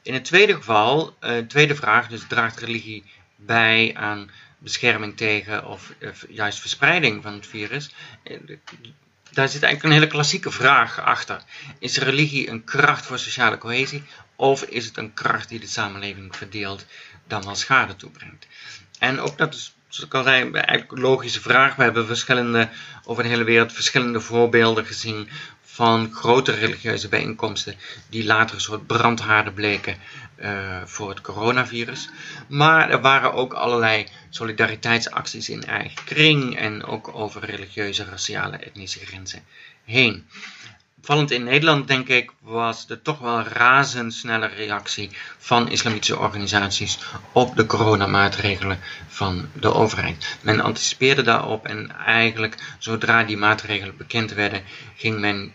In het tweede geval, eh, tweede vraag, dus draagt religie bij aan bescherming tegen of eh, juist verspreiding van het virus? Daar zit eigenlijk een hele klassieke vraag achter. Is religie een kracht voor sociale cohesie of is het een kracht die de samenleving verdeelt dan wel schade toebrengt? En ook dat is, zoals ik al zei, eigenlijk een logische vraag. We hebben verschillende, over de hele wereld verschillende voorbeelden gezien van grote religieuze bijeenkomsten die later een soort brandhaarden bleken uh, voor het coronavirus. Maar er waren ook allerlei solidariteitsacties in eigen kring en ook over religieuze, raciale, etnische grenzen heen. Opvallend in Nederland, denk ik, was de toch wel razendsnelle reactie van islamitische organisaties op de coronamaatregelen van de overheid. Men anticipeerde daarop en eigenlijk zodra die maatregelen bekend werden, ging men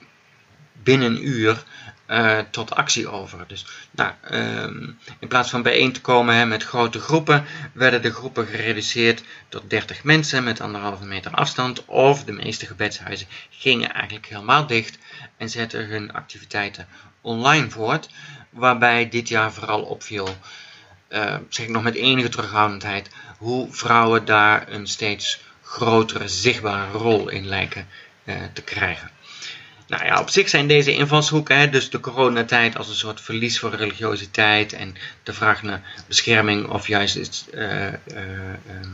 binnen een uur uh, tot actie over. Dus nou, um, in plaats van bijeen te komen hè, met grote groepen, werden de groepen gereduceerd tot 30 mensen met anderhalve meter afstand. Of de meeste gebedshuizen gingen eigenlijk helemaal dicht en zetten hun activiteiten online voort. Waarbij dit jaar vooral opviel, uh, zeg ik nog met enige terughoudendheid, hoe vrouwen daar een steeds grotere zichtbare rol in lijken uh, te krijgen. Nou ja, op zich zijn deze invalshoeken, hè, dus de coronatijd als een soort verlies voor religiositeit en de vraag naar bescherming of juist het uh, uh, uh,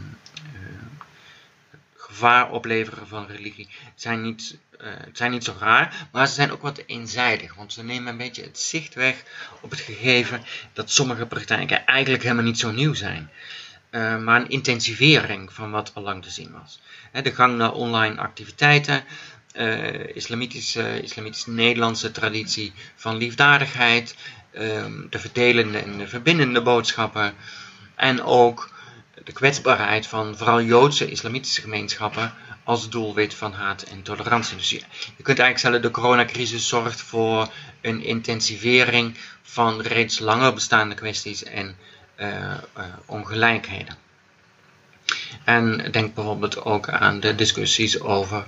gevaar opleveren van religie, zijn niet, zijn niet zo raar, maar ze zijn ook wat eenzijdig, want ze nemen een beetje het zicht weg op het gegeven dat sommige praktijken eigenlijk helemaal niet zo nieuw zijn. Maar een intensivering van wat al lang te zien was. De gang naar online activiteiten, uh, islamitische, islamitische Nederlandse traditie van liefdadigheid, um, de verdelende en de verbindende boodschappen, En ook de kwetsbaarheid van vooral Joodse islamitische gemeenschappen als doelwit van haat en tolerantie. Dus je, je kunt eigenlijk stellen, de coronacrisis zorgt voor een intensivering van reeds langer bestaande kwesties en uh, ongelijkheden. En denk bijvoorbeeld ook aan de discussies over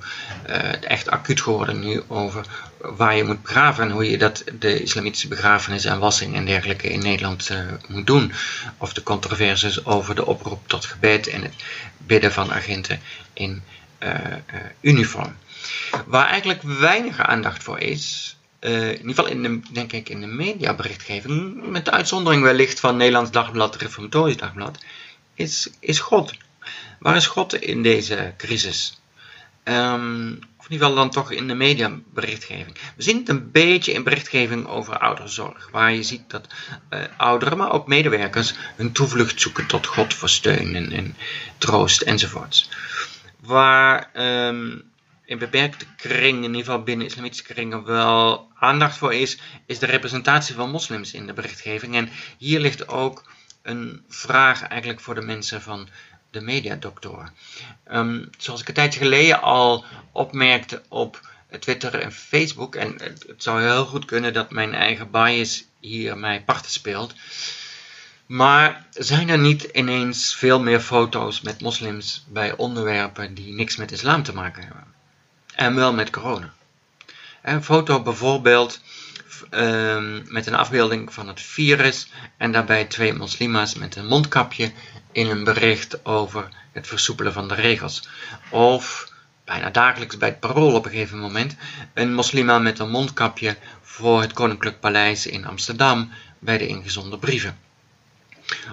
uh, echt acuut geworden nu over waar je moet begraven en hoe je dat de islamitische begrafenis en wassing en dergelijke in Nederland uh, moet doen. Of de controversies over de oproep tot gebed en het bidden van agenten in uh, uniform. Waar eigenlijk weinig aandacht voor is, in ieder geval in de, denk ik in de mediaberichtgeving, met de uitzondering wellicht van Nederlands Dagblad, Reformatorisch Dagblad, is, is God. Waar is God in deze crisis? Um, of in ieder geval dan toch in de mediaberichtgeving. We zien het een beetje in berichtgeving over ouderzorg, waar je ziet dat uh, ouderen, maar ook medewerkers, hun toevlucht zoeken tot God voor steun en, en troost enzovoorts. Waar um, in beperkte kringen, in ieder geval binnen islamitische kringen, wel aandacht voor is, is de representatie van moslims in de berichtgeving. En hier ligt ook een vraag eigenlijk voor de mensen van de mediadoktoren. Um, zoals ik een tijdje geleden al opmerkte op Twitter en Facebook, en het, het zou heel goed kunnen dat mijn eigen bias hier mij parten speelt. Maar zijn er niet ineens veel meer foto's met moslims bij onderwerpen die niks met islam te maken hebben? En wel met corona. Een foto bijvoorbeeld um, met een afbeelding van het virus en daarbij twee moslima's met een mondkapje in een bericht over het versoepelen van de regels. Of bijna dagelijks bij het parool op een gegeven moment een moslima met een mondkapje voor het Koninklijk Paleis in Amsterdam bij de ingezonden brieven.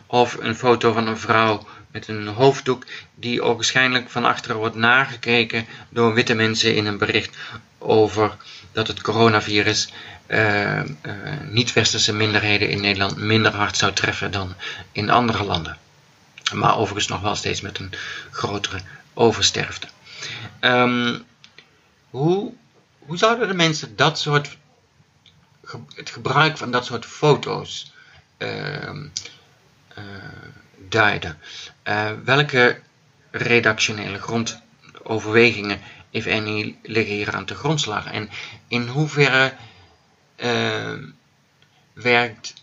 Of een foto van een vrouw met een hoofddoek die ogenschijnlijk van achteren wordt nagekeken door witte mensen in een bericht over dat het coronavirus uh, uh, niet-westerse minderheden in Nederland minder hard zou treffen dan in andere landen. Maar overigens nog wel steeds met een grotere oversterfte. Um, hoe, hoe zouden de mensen dat soort, het gebruik van dat soort foto's uh, duiden? Uh, welke redactionele grondoverwegingen, if any, liggen hier aan de grondslag? En in hoeverre uh, werkt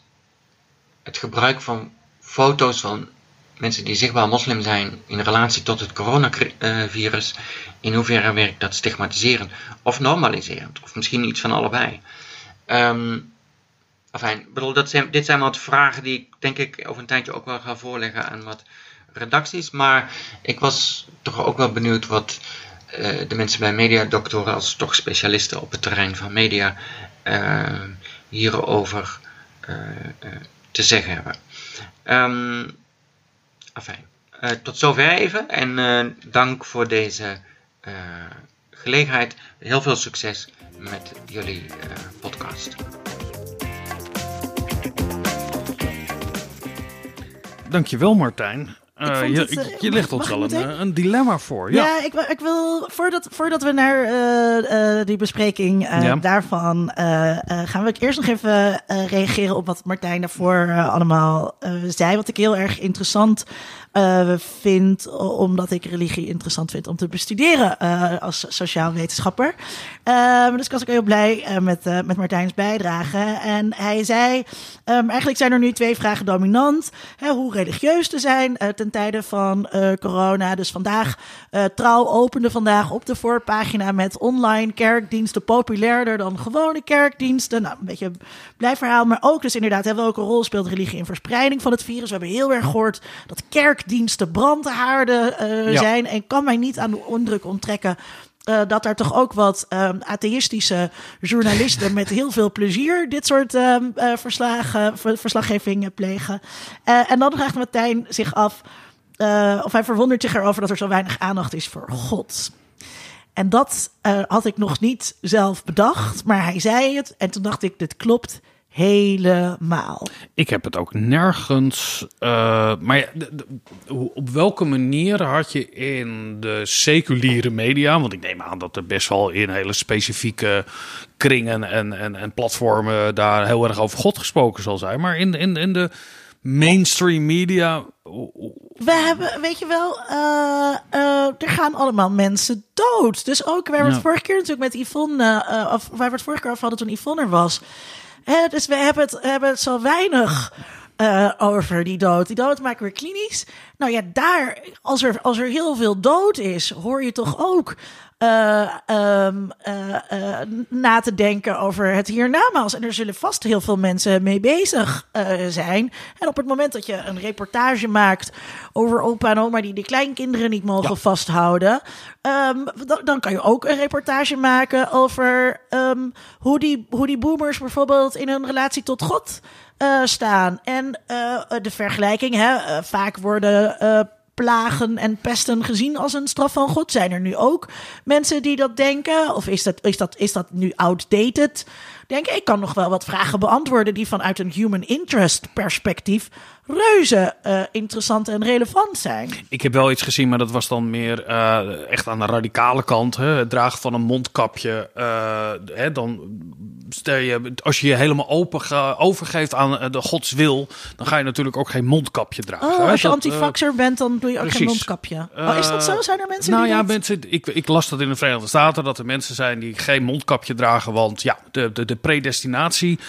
het gebruik van foto's van mensen die zichtbaar moslim zijn in relatie tot het coronavirus, in hoeverre werkt dat stigmatiserend of normaliserend? Of misschien iets van allebei? Um, bedoel, dat zijn, dit zijn wat vragen die ik denk ik over een tijdje ook wel ga voorleggen aan wat redacties. Maar ik was toch ook wel benieuwd wat de mensen bij mediadoktoren als toch specialisten op het terrein van media uh, hierover uh, te zeggen hebben. Um, enfin, tot zover even en dank voor deze gelegenheid. Heel veel succes met jullie podcast. Dankjewel Martijn. Uh, je, het, je legt ons wel een, een, dilemma voor. Ja, ja ik, ik, wil voordat, voordat we naar uh, uh, die bespreking ja. daarvan gaan we eerst nog even reageren op wat Martijn daarvoor allemaal zei. Wat ik heel erg interessant uh, vind, omdat ik religie interessant vind om te bestuderen uh, als sociaal wetenschapper. Uh, dus ik was ook heel blij met, met Martijn's bijdrage. En hij zei, um, eigenlijk zijn er nu twee vragen dominant. Hè, hoe religieus te zijn ten tijde van corona. Dus vandaag, trouw opende vandaag op de voorpagina met online kerkdiensten populairder dan gewone kerkdiensten. Nou, een beetje een blij verhaal, maar ook dus inderdaad, hè, welke rol speelt religie in verspreiding van het virus? We hebben heel erg gehoord dat kerk diensten brandhaarden ja. zijn. En kan mij niet aan de indruk onttrekken uh, dat er toch ook wat uh, atheïstische journalisten met heel veel plezier dit soort uh, verslagen, verslaggeving plegen. en dan vraagt Martijn zich af, of hij verwondert zich erover dat er zo weinig aandacht is voor God. En dat had ik nog niet zelf bedacht, maar hij zei het en toen dacht ik, dit klopt helemaal. Ik heb het ook nergens. Uh, maar ja, op welke manier had je in de seculiere media, want ik neem aan dat er best wel in hele specifieke kringen en, en, en platformen daar heel erg over God gesproken zal zijn, maar in, in, in de mainstream media. We hebben, weet je wel, eh, eh, er gaan allemaal mensen dood. Dus ook waar we het Ja. vorige keer natuurlijk met Yvonne, eh, of waar we het vorige keer over hadden toen Yvonne er was. Dus we hebben het, hebben zo weinig eh, over die dood. Die dood maken we klinisch. Nou ja, daar, als er, als er heel veel dood is, hoor je toch ook eh, ehm, eh, eh, na te denken over het hiernamaals. En er zullen vast heel veel mensen mee bezig zijn. En op het moment dat je een reportage maakt over opa en oma die de kleinkinderen niet mogen vasthouden, ehm, dan, dan kan je ook een reportage maken over ehm, hoe, die, hoe die boomers bijvoorbeeld in hun relatie tot God staan. En de vergelijking, hè, vaak worden plagen en pesten gezien als een straf van God. Zijn er nu ook mensen die dat denken? Of is dat, is dat, is dat nu outdated? Denk ik kan nog wel wat vragen beantwoorden die vanuit een human interest perspectief reuze eh, interessant en relevant zijn. Ik heb wel iets gezien, maar dat was dan meer eh, echt aan de radicale kant. Hè? Het dragen van een mondkapje. eh, hè, dan stel je, als je je helemaal open ge- overgeeft aan de Gods wil, dan ga je natuurlijk ook geen mondkapje dragen. Oh, als je Dat, antifaxer bent, dan doe je ook geen mondkapje. oh, is dat zo? Zijn er mensen nou die ja, dat... mensen, ik, ik las dat in de Verenigde Staten dat er mensen zijn die geen mondkapje dragen. Want ja, de, de, de predestinatie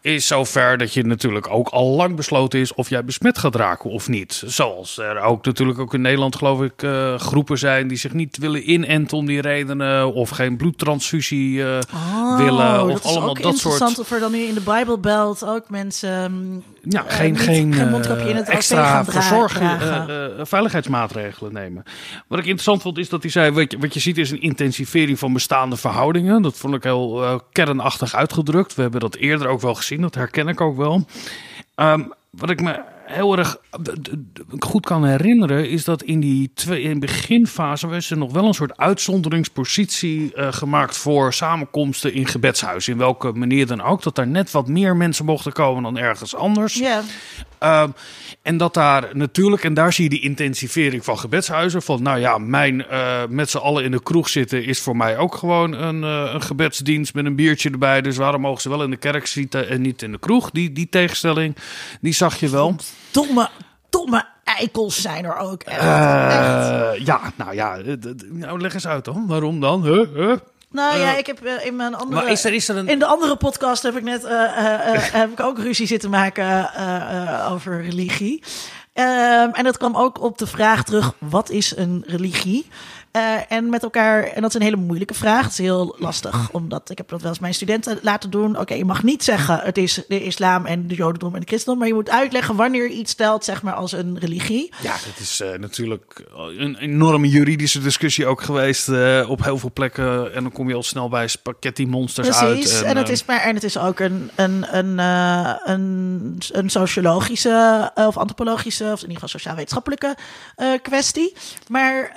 is zover dat je natuurlijk ook al lang besloten is of jij besmet gaat raken of niet. Zoals er ook natuurlijk ook in Nederland, geloof ik, eh, groepen zijn die zich niet willen inenten om die redenen. Of geen bloedtransfusie eh, willen. Oh, Of dat is allemaal ook dat interessant soort. of er dan nu in de Bijbelbelt ook mensen mm, Ja, eh, geen, niet- geen, geen eh, mondkapje in het extra gaan dra- verzorg, dragen. eh, veiligheidsmaatregelen nemen. Wat ik interessant vond is dat hij zei, wat je, wat je ziet is een intensivering van bestaande verhoudingen. Dat vond ik heel kernachtig uitgedrukt. We hebben dat eerder ook wel gezien, dat herken ik ook wel. Ehm, wat ik me heel erg goed kan herinneren, is dat in die twee, in beginfase was er nog wel een soort uitzonderingspositie eh, gemaakt voor samenkomsten in gebedshuizen. In welke manier dan ook. Dat daar net wat meer mensen mochten komen dan ergens anders. Ja, Ehm, en dat daar natuurlijk, en daar zie je die intensivering van gebedshuizen. Van nou ja, mijn eh, met z'n allen in de kroeg zitten is voor mij ook gewoon een, eh, een gebedsdienst met een biertje erbij. Dus waarom mogen ze wel in de kerk zitten en niet in de kroeg? Die, die tegenstelling, die zag je wel. Domme, domme eikels zijn er ook. Echt. echt. Eh, ja, nou ja, eh, nou leg eens uit dan. Waarom dan? Huh? Huh? Nou ja, eh, ik heb in mijn andere... Maar is er, is er een... In de andere podcast heb ik net heb ik ook ruzie zitten maken over religie. Ehm, en dat kwam ook op de vraag terug: wat is een religie? Eh, en met elkaar, en dat is een hele moeilijke vraag. Het is heel lastig, omdat ik heb dat wel eens mijn studenten laten doen. Oké, je mag niet zeggen het is de islam en de jodendom en de christendom, maar je moet uitleggen wanneer je iets stelt, zeg maar als een religie. Ja, dat is eh, natuurlijk een enorme juridische discussie ook geweest eh, op heel veel plekken. En dan kom je al snel bij spaghetti monsters Precies. uit. En, het is maar, en het is ook een, een, een, een, een sociologische of antropologische, of in ieder geval sociaal-wetenschappelijke kwestie. Maar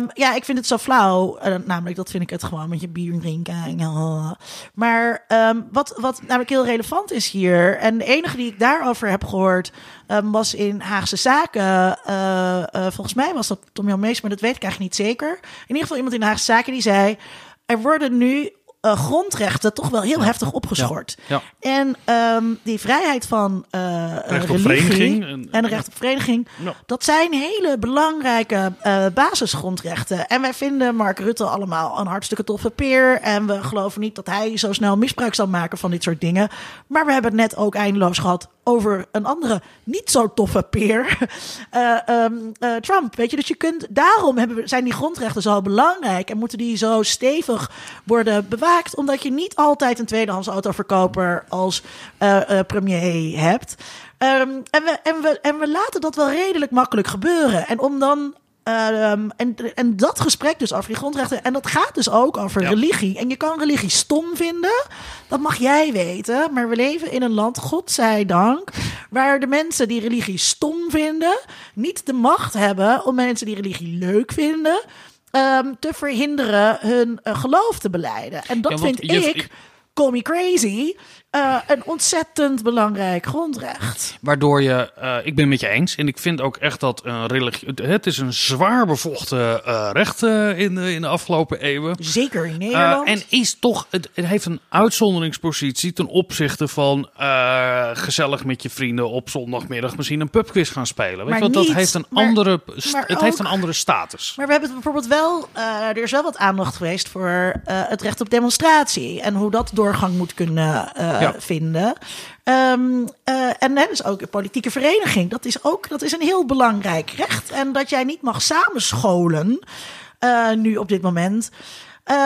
ehm, ja, ik vind het zo flauw. Eh, namelijk, dat vind ik het gewoon met je bier drinken. en. Maar ehm, wat, wat namelijk heel relevant is hier, en de enige die ik daarover heb gehoord, ehm, was in Haagse Zaken. eh, eh, volgens mij was dat Tom Jan Mees, maar dat weet ik eigenlijk niet zeker. In ieder geval iemand in Haagse Zaken die zei: er worden nu eh, grondrechten toch wel heel heftig opgeschort. Ja. En ehm, die vrijheid van eh Recht op vereniging en- en recht op vereniging, dat zijn hele belangrijke eh, basisgrondrechten. En wij vinden Mark Rutte allemaal een hartstikke toffe peer. En we geloven niet dat hij zo snel misbruik zal maken van dit soort dingen. Maar we hebben het net ook eindeloos gehad over een andere niet zo toffe peer. Eh, ehm, eh, Trump, weet je. Dus je kunt, daarom zijn die grondrechten zo belangrijk. En moeten die zo stevig worden bewaakt. Omdat je niet altijd een tweedehands autoverkoper als eh, premier hebt. Ehm, en, we, en, we, en we laten dat wel redelijk makkelijk gebeuren. En om dan. Ehm, en, en dat gesprek dus over die grondrechten. En dat gaat dus ook over Ja. religie. En je kan religie stom vinden. Dat mag jij weten. Maar we leven in een land, godzijdank. Waar de mensen die religie stom vinden. niet de macht hebben om mensen die religie leuk vinden. ehm, te verhinderen hun eh, geloof te beleiden. En dat Ja, vind je- ik- call me crazy, uh, een ontzettend belangrijk grondrecht. Waardoor je, uh, ik ben met je eens, en ik vind ook echt dat een religie, het is een zwaar bevochten uh, recht in, de, in de afgelopen eeuwen. Zeker in Nederland. en is toch, het, het, heeft een uitzonderingspositie ten opzichte van gezellig met je vrienden op zondagmiddag misschien een pubquiz gaan spelen. Weet wat, dat heeft een maar, andere, het ook, heeft een andere status. Maar we hebben bijvoorbeeld wel, er is wel wat aandacht geweest voor het recht op demonstratie en hoe dat doorgang moet kunnen vinden. Um, uh, en dus ook een politieke vereniging. Dat is ook dat is een heel belangrijk recht. En dat jij niet mag samenscholen, uh, nu op dit moment. Uh,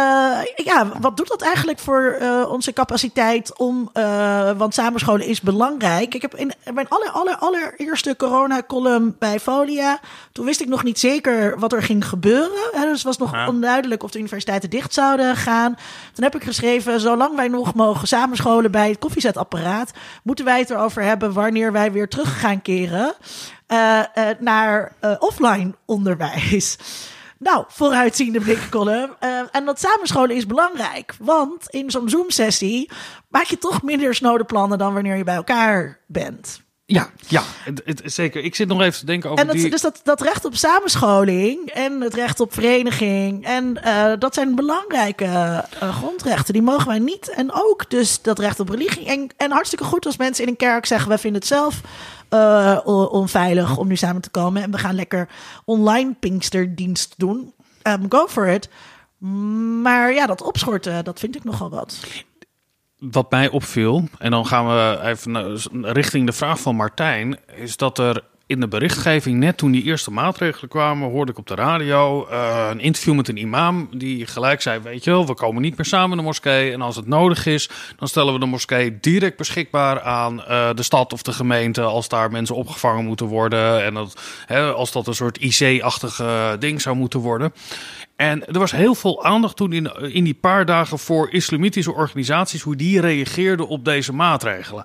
ja, wat doet dat eigenlijk voor uh, onze capaciteit om. Uh, want samenscholen is belangrijk. Ik heb in mijn aller, aller, allereerste corona-column bij Folia. Toen wist ik nog niet zeker wat er ging gebeuren. Hè, dus was nog ja. onduidelijk of de universiteiten dicht zouden gaan. Toen heb ik geschreven: zolang wij nog mogen samenscholen bij het koffiezetapparaat. moeten wij het erover hebben wanneer wij weer terug gaan keren naar offline onderwijs. Nou, vooruitziende blikcolumn. Uh, en dat samenscholen is belangrijk. Want in zo'n Zoom-sessie maak je toch minder snode plannen dan wanneer je bij elkaar bent. Ja, ja het, het, zeker. Ik zit nog even te denken over en dat, die... Dus dat, dat recht op samenscholing en het recht op vereniging... en uh, dat zijn belangrijke uh, grondrechten. Die mogen wij niet. En ook dus dat recht op religie. En, en hartstikke goed als mensen in een kerk zeggen... wij vinden het zelf uh, onveilig om nu samen te komen... en we gaan lekker online Pinksterdienst doen. Um, go for it. Maar ja, dat opschorten, dat vind ik nogal wat wat mij opviel, en dan gaan we even richting de vraag van Martijn, is dat er in de berichtgeving, net toen die eerste maatregelen kwamen, hoorde ik op de radio uh, een interview met een imam die gelijk zei: Weet je wel, we komen niet meer samen in de moskee. En als het nodig is, dan stellen we de moskee direct beschikbaar aan uh, de stad of de gemeente. Als daar mensen opgevangen moeten worden. En dat, hè, als dat een soort IC-achtige ding zou moeten worden. En er was heel veel aandacht toen in, in die paar dagen voor islamitische organisaties, hoe die reageerden op deze maatregelen.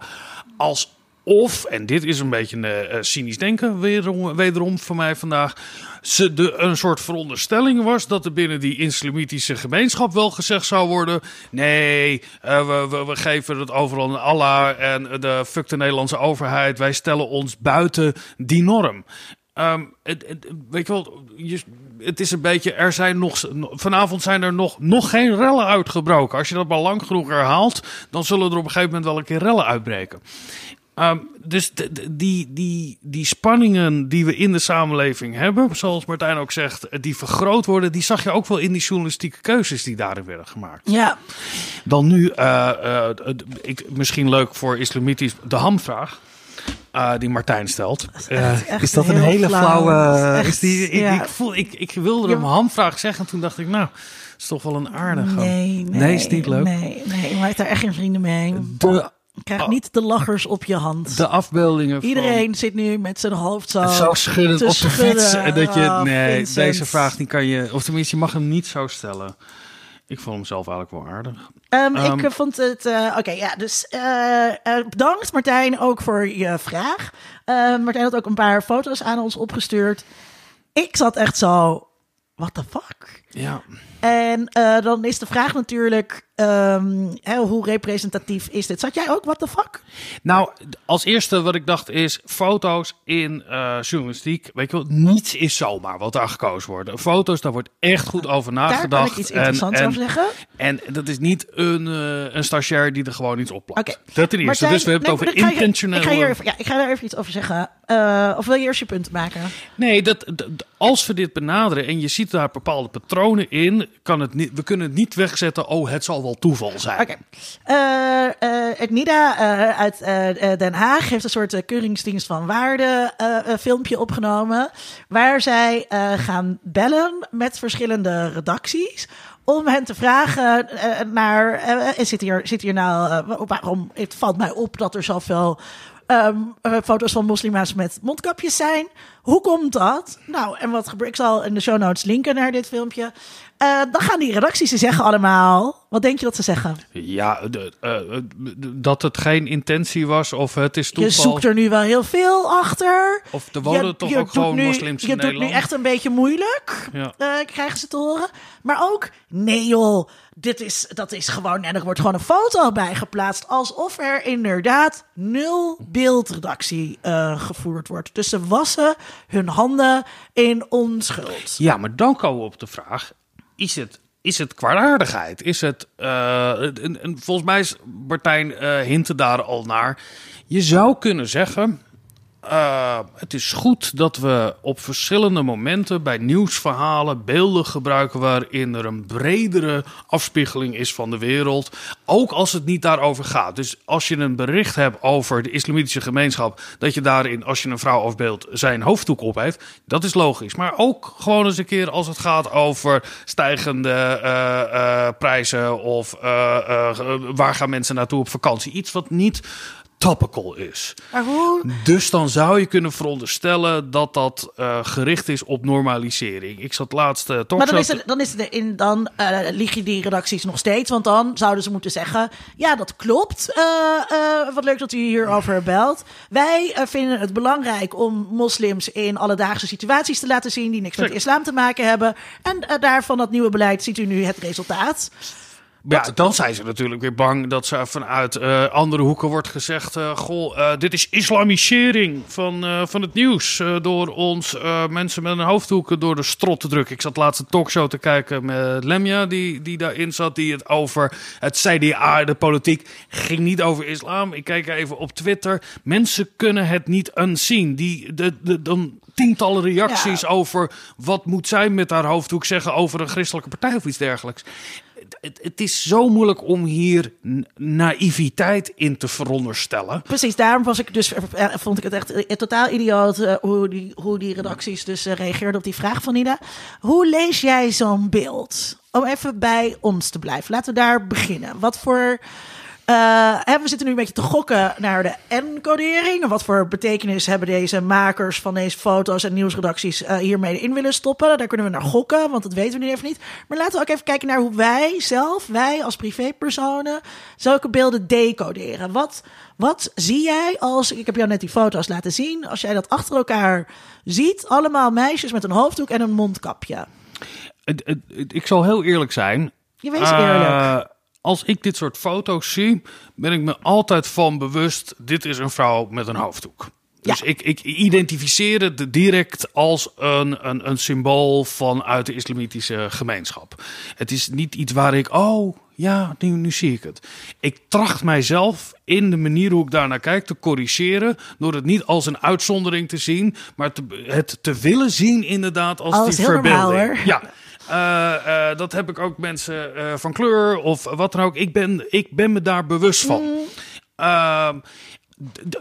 Als of, en dit is een beetje een uh, cynisch denken, wederom, wederom voor mij vandaag. Ze de, een soort veronderstelling was dat er binnen die islamitische gemeenschap wel gezegd zou worden: nee, uh, we, we, geven het overal aan Allah en de fuck de Nederlandse overheid. Wij stellen ons buiten die norm. Um, het, weet je wel, het is een beetje, er zijn nog, vanavond zijn er nog, nog geen rellen uitgebroken. Als je dat maar lang genoeg herhaalt, dan zullen er op een gegeven moment wel een keer rellen uitbreken. Um, dus de, de, die, die, die spanningen die we in de samenleving hebben, zoals Martijn ook zegt, die vergroot worden, die zag je ook wel in die journalistieke keuzes die daarin werden gemaakt. Ja. Dan nu, uh, uh, ik, misschien leuk voor islamitisch, de hamvraag. Uh, die Martijn stelt. Uh, is dat een hele flauwe. is die, ik, ja. ik, voel, ik, ik wilde hem hamvraag zeggen. En toen dacht ik, nou, is toch wel een aardige. Nee, nee, nee is niet leuk. Nee, nee, je maakt daar echt geen vrienden mee. De Krijg niet de lachers op je hand. De afbeeldingen. Iedereen van... zit nu met zijn hoofd zo. Zo schuddend op de fiets. En dat je. Nee, Vincent. deze vraag die kan je. Of tenminste, je mag hem niet zo stellen. Ik vond hem zelf eigenlijk wel aardig. Um, um, ik vond het. Uh, Oké, okay, ja, dus uh, uh, bedankt Martijn ook voor je vraag. Martijn had ook een paar foto's aan ons opgestuurd. Ik zat echt zo. What the fuck? Ja. En uh, dan is de vraag natuurlijk, um, hè, hoe representatief is dit? Zat jij ook, what the fuck? Nou, als eerste wat ik dacht is, foto's in uh, journalistiek, weet je wel, niets is zomaar wat daar gekozen wordt. Foto's, daar wordt echt goed over nagedacht. Daar kan ik iets interessants en, over zeggen. En dat is niet een, uh, een stagiair die er gewoon iets op plakt. Okay. Dat ten eerste. dus we hebben nee, het over intentioneel... Ik ga, hier ja, ik ga daar even iets over zeggen. Of wil je eerst je punt maken? Nee, dat, dat, als we dit benaderen en je ziet daar bepaalde patronen in, kan het niet, we kunnen het niet wegzetten, oh, het zal wel toeval zijn. Oké. Okay. Uh, uh, het NIDA uh, uit Den Haag heeft een soort keuringsdienst van waarde filmpje opgenomen. Waar zij gaan bellen met verschillende redacties om hen te vragen naar, zit, hier, zit hier nou, waarom, het valt mij op dat er zoveel um, foto's van moslima's met mondkapjes zijn. Hoe komt dat? Nou, en wat gebeurt? Ik zal in de show notes linken naar dit filmpje. Uh, dan gaan die redacties, ze zeggen allemaal... Wat denk je dat ze zeggen? Ja, de, uh, dat het geen intentie was of het is toeval. Je zoekt er nu wel heel veel achter. Of er wonen je, toch je ook gewoon nu, moslims in je Nederland. Je doet nu echt een beetje moeilijk, Ja. uh, krijgen ze te horen. Maar ook, nee joh, dit is, dat is gewoon... En er wordt gewoon een foto bij geplaatst. Alsof er inderdaad nul beeldredactie gevoerd wordt. Dus ze wassen hun handen in onschuld. Ja, maar dan komen we op de vraag... Is het is het kwaadaardigheid? Is het, en volgens mij is Martijn uh, hinten daar al naar. Je zou kunnen zeggen, uh, het is goed dat we op verschillende momenten bij nieuwsverhalen beelden gebruiken waarin er een bredere afspiegeling is van de wereld, ook als het niet daarover gaat. Dus als je een bericht hebt over de islamitische gemeenschap, dat je daarin, als je een vrouw afbeeldt, zijn hoofddoek op heeft, dat is logisch. Maar ook gewoon eens een keer als het gaat over stijgende uh, uh, prijzen of waar gaan mensen naartoe op vakantie. Iets wat niet topical is. Maar hoe? Dus dan zou je kunnen veronderstellen dat dat uh, gericht is op normalisering. Ik zat laatst uh, toch. Maar dan is, het, dan is het in dan uh, lieg je die redacties nog steeds, want dan zouden ze moeten zeggen: ja, dat klopt. wat leuk dat u hierover belt. Wij vinden het belangrijk om moslims in alledaagse situaties te laten zien die niks met islam te maken hebben. En daarvan dat nieuwe beleid ziet u nu het resultaat. Ja, dan zijn ze natuurlijk weer bang dat ze vanuit uh, andere hoeken wordt gezegd: uh, Goh, uh, dit is islamisering van, van het nieuws. door ons mensen met een hoofddoek door de strot te drukken. Ik zat laatst een talkshow te kijken met Lemja, die, die daarin zat, die het over het CDA, de politiek, ging niet over islam. Ik kijk even op Twitter. Mensen kunnen het niet unseen. Die, de, de, dan tientallen reacties ja. over wat moet zij met haar hoofddoek zeggen over een christelijke partij of iets dergelijks het, is zo moeilijk om hier naïviteit in te veronderstellen. Precies, daarom was ik dus, vond ik het echt uh, totaal idioot uh, hoe, die, hoe die redacties dus reageerden op die vraag van Nina. Hoe lees jij zo'n beeld? Om even bij ons te blijven. Laten we daar beginnen. Wat voor... Uh, we zitten nu een beetje te gokken naar de encodering. Wat voor betekenis hebben deze makers van deze foto's en nieuwsredacties uh, hiermee in willen stoppen? Daar kunnen we naar gokken, want dat weten we nu even niet. Maar laten we ook even kijken naar hoe wij zelf, wij als privépersonen, zulke beelden decoderen. Wat, wat zie jij als, ik heb jou net die foto's laten zien, als jij dat achter elkaar ziet, allemaal meisjes met een hoofddoek en een mondkapje? Ik zal heel eerlijk zijn. Je wees eerlijk. Uh, als ik dit soort foto's zie, ben ik me altijd van bewust: dit is een vrouw met een hoofddoek. Dus ja. ik, ik identificeer het direct als een, een, een symbool vanuit de islamitische gemeenschap. Het is niet iets waar ik, oh ja, nu, nu zie ik het. Ik tracht mijzelf in de manier hoe ik daarnaar kijk te corrigeren. Door het niet als een uitzondering te zien, maar te, het te willen zien inderdaad als, als die verbeelding. Normaal, ja. Uh, uh, dat heb ik ook mensen uh, van kleur of wat dan ook. Ik ben, ik ben me daar bewust van. Mm.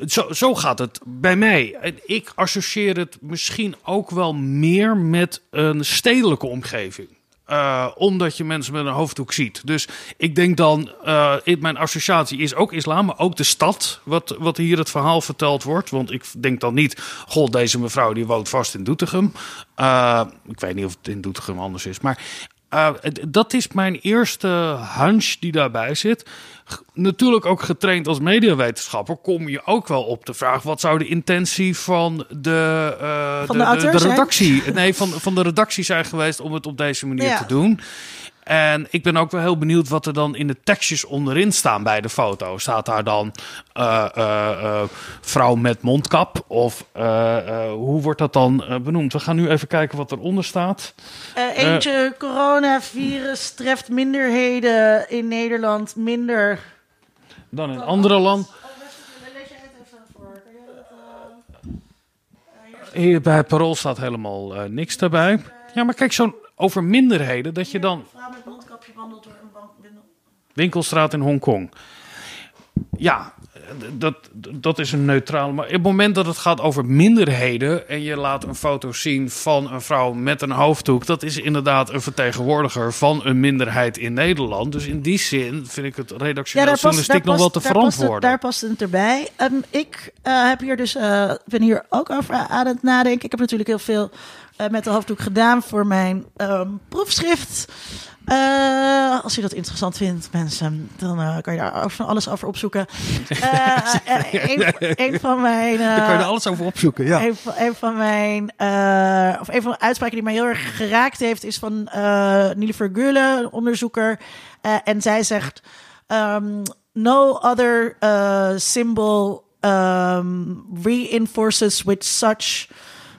Zo, zo gaat het bij mij. Ik associeer het misschien ook wel meer met een stedelijke omgeving. Uh, omdat je mensen met een hoofddoek ziet. Dus ik denk dan, uh, mijn associatie is ook islam, maar ook de stad, wat, wat hier het verhaal verteld wordt. Want ik denk dan niet, god, deze mevrouw die woont vast in Doetinchem. Uh, ik weet niet of het in Doetinchem anders is, maar dat is mijn eerste hunch die daarbij zit. Natuurlijk ook getraind als mediawetenschapper kom je ook wel op de vraag: wat zou de intentie van de, uh, van de, de, de, de redactie, zijn? nee, van, van de redactie zijn geweest om het op deze manier ja. te doen? En ik ben ook wel heel benieuwd wat er dan in de tekstjes onderin staan bij de foto. Staat daar dan uh, uh, uh, vrouw met mondkap? Of hoe wordt dat dan benoemd? We gaan nu even kijken wat eronder staat. eentje, coronavirus treft minderheden in Nederland minder. Dan in andere landen. Hier bij Parool staat helemaal niks daarbij. Ja, maar kijk, zo'n over minderheden, dat je dan... Vrouw met mondkapje wandelt door een winkelstraat in Hongkong. Ja, dat, dat is een neutraal. Maar op het moment dat het gaat over minderheden. en je laat een foto zien van een vrouw met een hoofddoek. dat is inderdaad een vertegenwoordiger van een minderheid in Nederland. Dus in die zin vind ik het redactioneel ja, journalistiek nog wel te daar verantwoorden. Past het, daar past het erbij. Um, ik uh, heb hier dus, uh, ben hier ook over aan het nadenken. Ik heb natuurlijk heel veel met de hoofddoek gedaan voor mijn ehm, proefschrift. Uh, als je dat interessant vindt, mensen, dan uh, kan je daar van alles over opzoeken. Uh, een, een, van mijn. dan kan je er alles over opzoeken, ja. Een, een van mijn. of een van de uitspraken die mij heel erg geraakt heeft, is van uh, Gulle, een onderzoeker. en zij zegt: um, No other symbol um, reinforces with such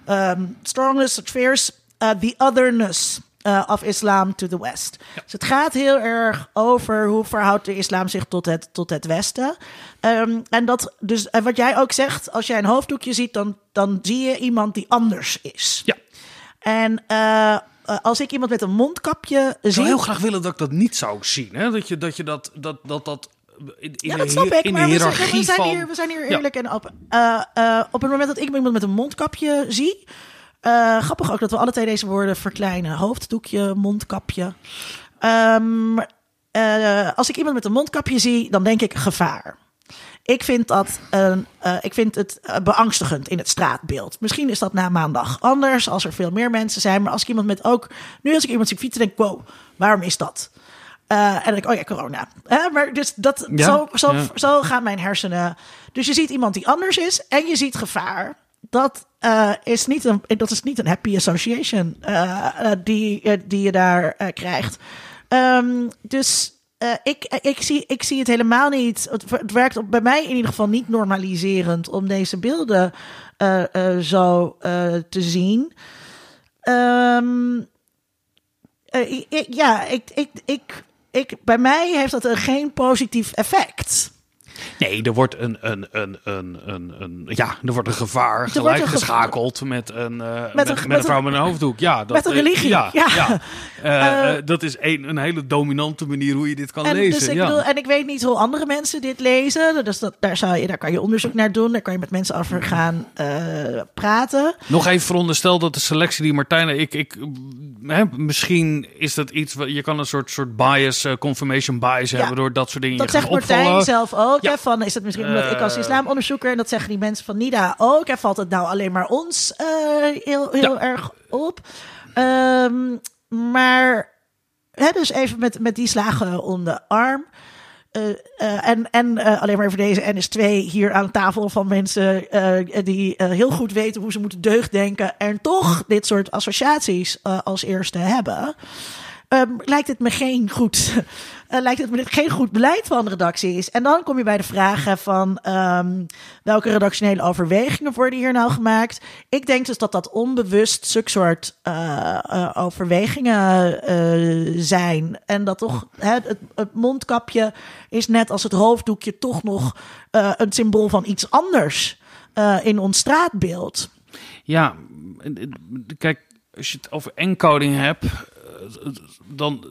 um, strongness, such fierce, the otherness uh, of Islam to the West. Dus het gaat heel erg over hoe verhoudt de islam zich tot het, tot het Westen. Um, en, dat, dus, en wat jij ook zegt, als jij een hoofddoekje ziet, dan, dan zie je iemand die anders is. Ja. En uh, als ik iemand met een mondkapje zie... Ik zou heel graag willen dat ik dat niet zou zien. Hè? Dat je dat... Je dat, dat, dat, dat in, ja, dat snap ik. Maar we zijn, we zijn, hier, we zijn hier eerlijk en op. Uh, uh, op het moment dat ik iemand met een mondkapje zie, uh, grappig ook dat we alle twee deze woorden verkleinen. Hoofddoekje, mondkapje. Um, uh, als ik iemand met een mondkapje zie, dan denk ik gevaar. Ik vind, dat, uh, ik vind het beangstigend in het straatbeeld. Misschien is dat na maandag anders, als er veel meer mensen zijn. Maar als ik iemand met ook... Nu als ik iemand zie fietsen, denk ik, wow, waarom is dat? en dan denk ik, oh ja, corona. maar dus dat, ja, zo, zo, ja. zo gaan mijn hersenen. Dus je ziet iemand die anders is en je ziet gevaar dat, uh, is niet een, dat is niet een happy association uh, die, die je daar krijgt. Um, dus ik, ik, zie, ik zie het helemaal niet. Het, werkt bij mij in ieder geval niet normaliserend om deze beelden zo te zien. Um, ja, ik, ik, ik, ik, bij mij heeft dat een geen positief effect. Nee, er wordt een, een, een, een, een, een ja, er wordt een gevaar gelijk geschakeld met een, uh, met, met, een, met, een vrouw met een hoofddoek. Ja, dat, met een religie. ja, ja. ja. Uh, uh, dat is een, een hele dominante manier hoe je dit kan en lezen. Dus ik bedoel, en ik weet niet hoe andere mensen dit lezen. Dus dat, daar, zou je, daar kan je onderzoek naar doen. Daar kan je met mensen over gaan praten. Nog even veronderstel dat de selectie die Martijn... Ik, ik, hè, misschien is dat iets... Je kan een soort, soort bias, confirmation bias hebben door dat soort dingen dat zegt Martijn zelf ook. Ja. Van, is het misschien omdat ik als islamonderzoeker... en dat zeggen die mensen van NIDA ook... en valt het nou alleen maar ons uh, heel, heel ja. erg op. Um, maar hè, dus even met, met die slagen om de arm... Uh, uh, en en uh, alleen maar voor deze NS2 hier aan tafel van mensen die heel goed weten hoe ze moeten deugddenken en toch dit soort associaties als eerste hebben. Um, lijkt het me geen goed, uh, lijkt het me geen goed beleid van de redactie is. En dan kom je bij de vragen van um, welke redactionele overwegingen worden hier nou gemaakt. Ik denk dus dat dat onbewust zulke soort uh, uh, overwegingen zijn. En dat toch het, het, mondkapje is net als het hoofddoekje toch nog een symbool van iets anders in ons straatbeeld. Ja, kijk, als je het over encoding hebt dan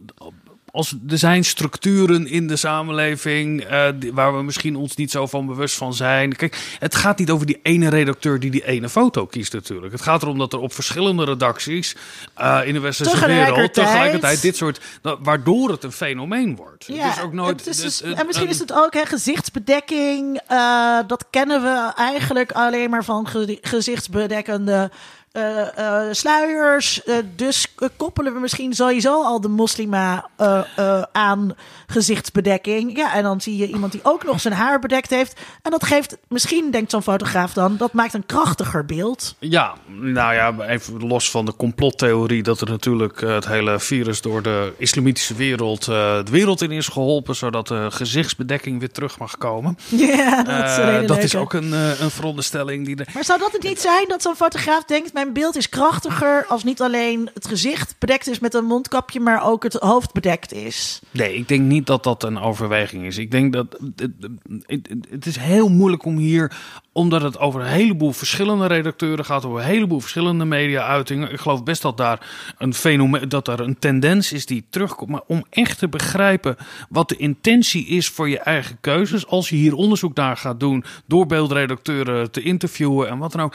als er zijn structuren in de samenleving uh, die, waar we misschien ons niet zo van bewust van zijn. Kijk, het gaat niet over die ene redacteur die die ene foto kiest natuurlijk. Het gaat erom dat er op verschillende redacties uh, in de westerse wereld tegelijkertijd dit soort, waardoor het een fenomeen wordt. Ja, het is ook nooit. Het is dus, en misschien is het ook hè, gezichtsbedekking. Uh, dat kennen we eigenlijk alleen maar van ge gezichtsbedekkende uh, uh, sluiers. Uh, dus koppelen we misschien sowieso al de moslima aan gezichtsbedekking. Ja, en dan zie je iemand die ook nog zijn haar bedekt heeft. En dat geeft, misschien denkt zo'n fotograaf dan, dat maakt een krachtiger beeld. Ja, nou ja, even los van de complottheorie dat er natuurlijk het hele virus door de islamitische wereld de wereld in is geholpen, zodat de gezichtsbedekking weer terug mag komen. Ja, dat is, dat is ook een, een veronderstelling die. De... Maar zou dat het niet zijn dat zo'n fotograaf denkt: mijn beeld is krachtiger als niet alleen het gezicht bedekt is met een mondkapje, maar ook het hoofd bedekt is. Nee, ik denk niet dat dat een overweging is. Ik denk dat het, is heel moeilijk om hier, omdat het over een heleboel verschillende redacteuren gaat, over een heleboel verschillende media-uitingen. Ik geloof best dat daar een fenomeen, dat er een tendens is die terugkomt. Maar om echt te begrijpen wat de intentie is voor je eigen keuzes, als je hier onderzoek naar gaat doen door beeldredacteuren te interviewen en wat dan ook,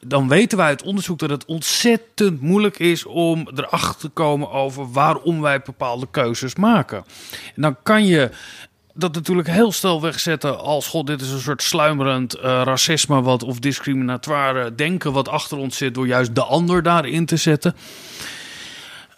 dan weten wij uit onderzoek dat het ontzettend moeilijk is om erachter te komen over waarom wij bepaalde keuzes maken. En dan kan je dat natuurlijk heel snel wegzetten als god, dit is een soort sluimerend uh, racisme wat of discriminatoire denken wat achter ons zit door juist de ander daarin te zetten.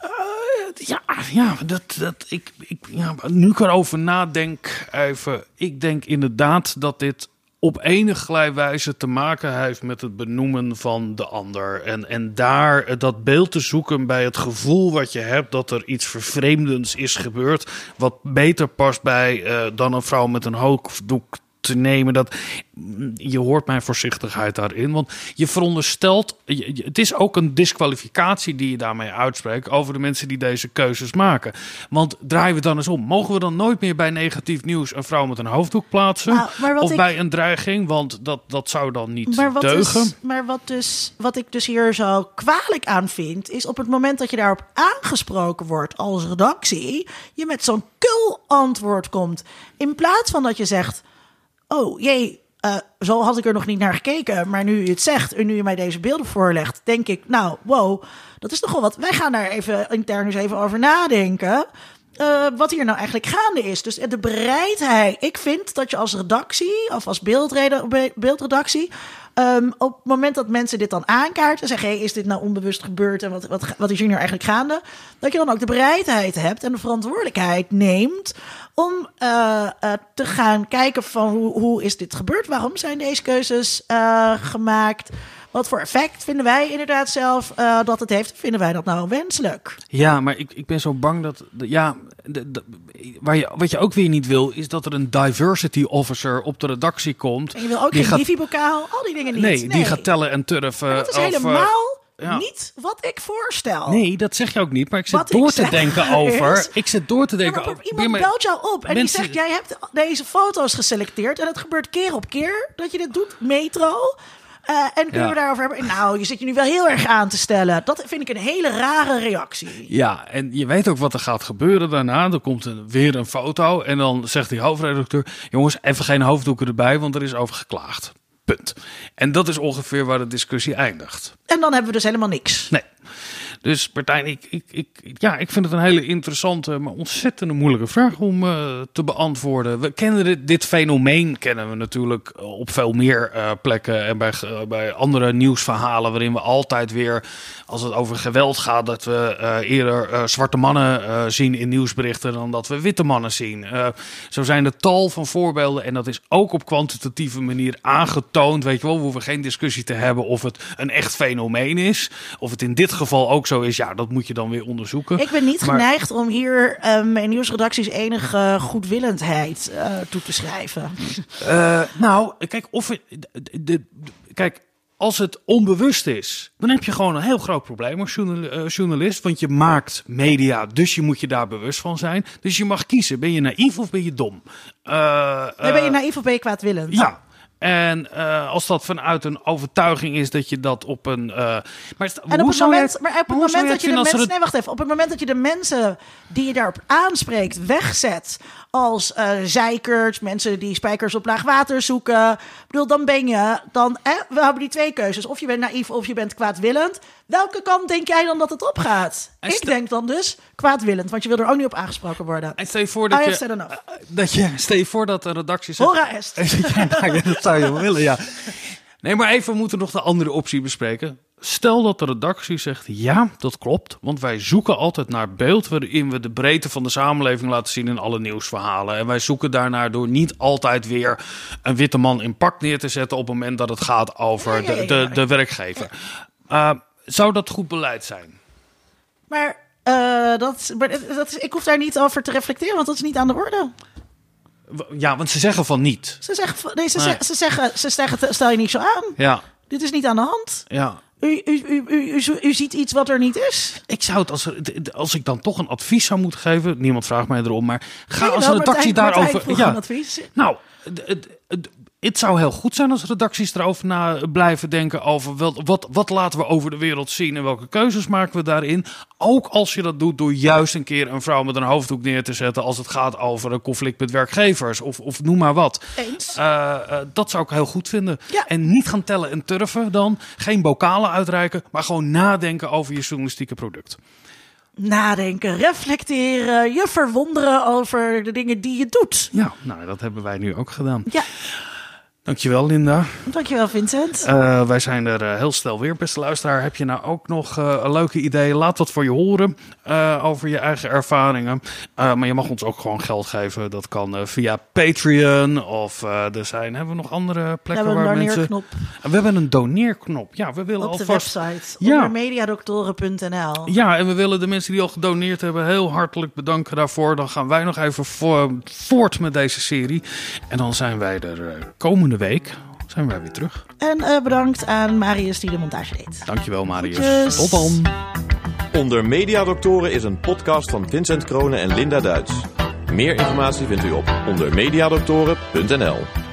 Uh, ja, ja, dat, dat ik, ik ja, nu ik erover nadenk, even, ik denk inderdaad dat dit op enige wijze te maken heeft met het benoemen van de ander. En, en daar dat beeld te zoeken bij het gevoel wat je hebt dat er iets vervreemdends is gebeurd. Wat beter past bij uh, dan een vrouw met een hoofddoek te nemen. Dat, je hoort mijn voorzichtigheid daarin. Want je veronderstelt, het is ook een disqualificatie die je daarmee uitspreekt over de mensen die deze keuzes maken. Want draaien we dan eens om. Mogen we dan nooit meer bij negatief nieuws een vrouw met een hoofddoek plaatsen? Nou, of bij een dreiging? Want dat, dat zou dan niet maar wat deugen. Dus, maar wat, dus, wat ik dus hier zo kwalijk aan vind, is op het moment dat je daarop aangesproken wordt als redactie, je met zo'n kul antwoord komt. In plaats van dat je zegt oh jee, uh, zo had ik er nog niet naar gekeken. Maar nu je het zegt en nu je mij deze beelden voorlegt, denk ik, nou, wow, dat is nogal wat. Wij gaan daar even intern eens even over nadenken. Uh, wat hier nou eigenlijk gaande is. Dus de bereidheid. Ik vind dat je als redactie of als beeldredactie. Um, op het moment dat mensen dit dan aankaarten en zeggen: hey, is dit nou onbewust gebeurd en wat, wat, wat is hier nou eigenlijk gaande? Dat je dan ook de bereidheid hebt en de verantwoordelijkheid neemt om uh, uh, te gaan kijken van hoe, hoe is dit gebeurd? Waarom zijn deze keuzes uh, gemaakt? Wat voor effect vinden wij inderdaad zelf dat het heeft? Vinden wij dat nou wenselijk? Ja, maar ik, ik ben zo bang dat. Ja, de, de, waar je, wat je ook weer niet wil, is dat er een diversity officer op de redactie komt. En je wil ook geen divi-bokaal, al die dingen niet. Nee, nee, die gaat tellen en turven. dat is helemaal niet wat ik voorstel. Nee, dat zeg je ook niet. Maar ik zit door te denken over. Ik zit door te denken over. Iemand belt jou op en die zegt: Jij hebt deze foto's geselecteerd. En het gebeurt keer op keer dat je dit doet. Metro. Uh, en kunnen we daarover hebben? Nou, je zit je nu wel heel erg aan te stellen. Dat vind ik een hele rare reactie. Ja, en je weet ook wat er gaat gebeuren daarna. Er komt een, weer een foto en dan zegt die hoofdredacteur... jongens, even geen hoofddoeken erbij, want er is over geklaagd. Punt. En dat is ongeveer waar de discussie eindigt. En dan hebben we dus helemaal niks. Nee. Dus Martijn, ik, ik, ik, ja, ik vind het een hele interessante, maar ontzettend moeilijke vraag om uh, te beantwoorden. We kennen dit, fenomeen kennen we natuurlijk op veel meer uh, plekken en bij, bij andere nieuwsverhalen, waarin we altijd weer, als het over geweld gaat, dat we eerder zwarte mannen zien in nieuwsberichten dan dat we witte mannen zien. zo zijn er tal van voorbeelden en dat is ook op kwantitatieve manier aangetoond. Weet je wel, we hoeven geen discussie te hebben of het een echt fenomeen is, of het in dit geval ook zo is, ja, dat moet je dan weer onderzoeken. Ik ben niet geneigd om hier um, mijn nieuwsredacties enige goedwillendheid uh, toe te schrijven. Uh, nou, kijk, of de, de, kijk, als het onbewust is, dan heb je gewoon een heel groot probleem als eh, journalist. Want je maakt media, dus je moet je daar bewust van zijn. Dus je mag kiezen, ben je naïef of ben je dom? Uh, ben je naïef of ben je kwaadwillend? Ja, en uh, als dat vanuit een overtuiging is dat je dat op een. Uh, maar, en op het moment, maar op het moment dat je de mensen. Nee, wacht even. Op het moment dat je de mensen die je daarop aanspreekt wegzet als uh, zeikers, mensen die spijkers op laag water zoeken. Ik bedoel, dan ben je dan. Eh, we hebben die twee keuzes. Of je bent naïef of je bent kwaadwillend. Welke kant denk jij dan dat het opgaat? Ik denk dan dus kwaadwillend, want je wil er ook niet op aangesproken worden. En stel je voor dat, je, uh, dat je. Stel je voor dat de redactie zegt. Hora est. ja, dat zou je wel willen, ja. Nee, maar even we moeten nog de andere optie bespreken. Stel dat de redactie zegt: ja, dat klopt. Want wij zoeken altijd naar beeld waarin we de breedte van de samenleving laten zien in alle nieuwsverhalen. En wij zoeken daarnaar door niet altijd weer een witte man in pak neer te zetten op het moment dat het gaat over de, de, de werkgever. Uh, zou dat goed beleid zijn? Maar, uh, dat, dat is, ik hoef daar niet over te reflecteren, want dat is niet aan de orde. Ja, want ze zeggen van niet. Ze zeggen, nee, ze, nee. ze zeggen, ze zeggen, stel je niet zo aan. Ja. Dit is niet aan de hand. Ja. U, u, u, u, u, ziet iets wat er niet is. Ik zou het als, als ik dan toch een advies zou moeten geven. Niemand vraagt mij erom, maar ga als een redactie daarover. Ja, advies. Nou, het zou heel goed zijn als redacties erover na blijven denken over wat, wat, wat laten we over de wereld zien en welke keuzes maken we daarin. Ook als je dat doet door juist een keer een vrouw met een hoofddoek neer te zetten als het gaat over een conflict met werkgevers of, of noem maar wat. Eens. Uh, uh, dat zou ik heel goed vinden. Ja. En niet gaan tellen en turven dan. Geen bokalen uitreiken, maar gewoon nadenken over je journalistieke product. nadenken, reflecteren, je verwonderen over de dingen die je doet. Ja, nou, dat hebben wij nu ook gedaan. Ja. Dankjewel, Linda. Dankjewel, Vincent. Uh, wij zijn er uh, heel snel weer, beste luisteraar. Heb je nou ook nog uh, een leuke idee? Laat wat voor je horen over je eigen ervaringen. maar je mag ons ook gewoon geld geven. Dat kan via Patreon of er zijn. Hebben we nog andere plekken we waar mensen? we hebben een doneerknop. Ja, we willen op alvast... de website. Ja. mediadoktoren.nl. Ja, en we willen de mensen die al gedoneerd hebben heel hartelijk bedanken daarvoor. Dan gaan wij nog even voor, voort met deze serie. En dan zijn wij er komende week zijn wij weer terug. En uh, bedankt aan Marius die de montage deed. Dankjewel Marius. Goedjes. Tot dan. Onder Mediadoktoren is een podcast van Vincent Kronen en Linda Duits. Meer informatie vindt u op ondermediadoktoren.nl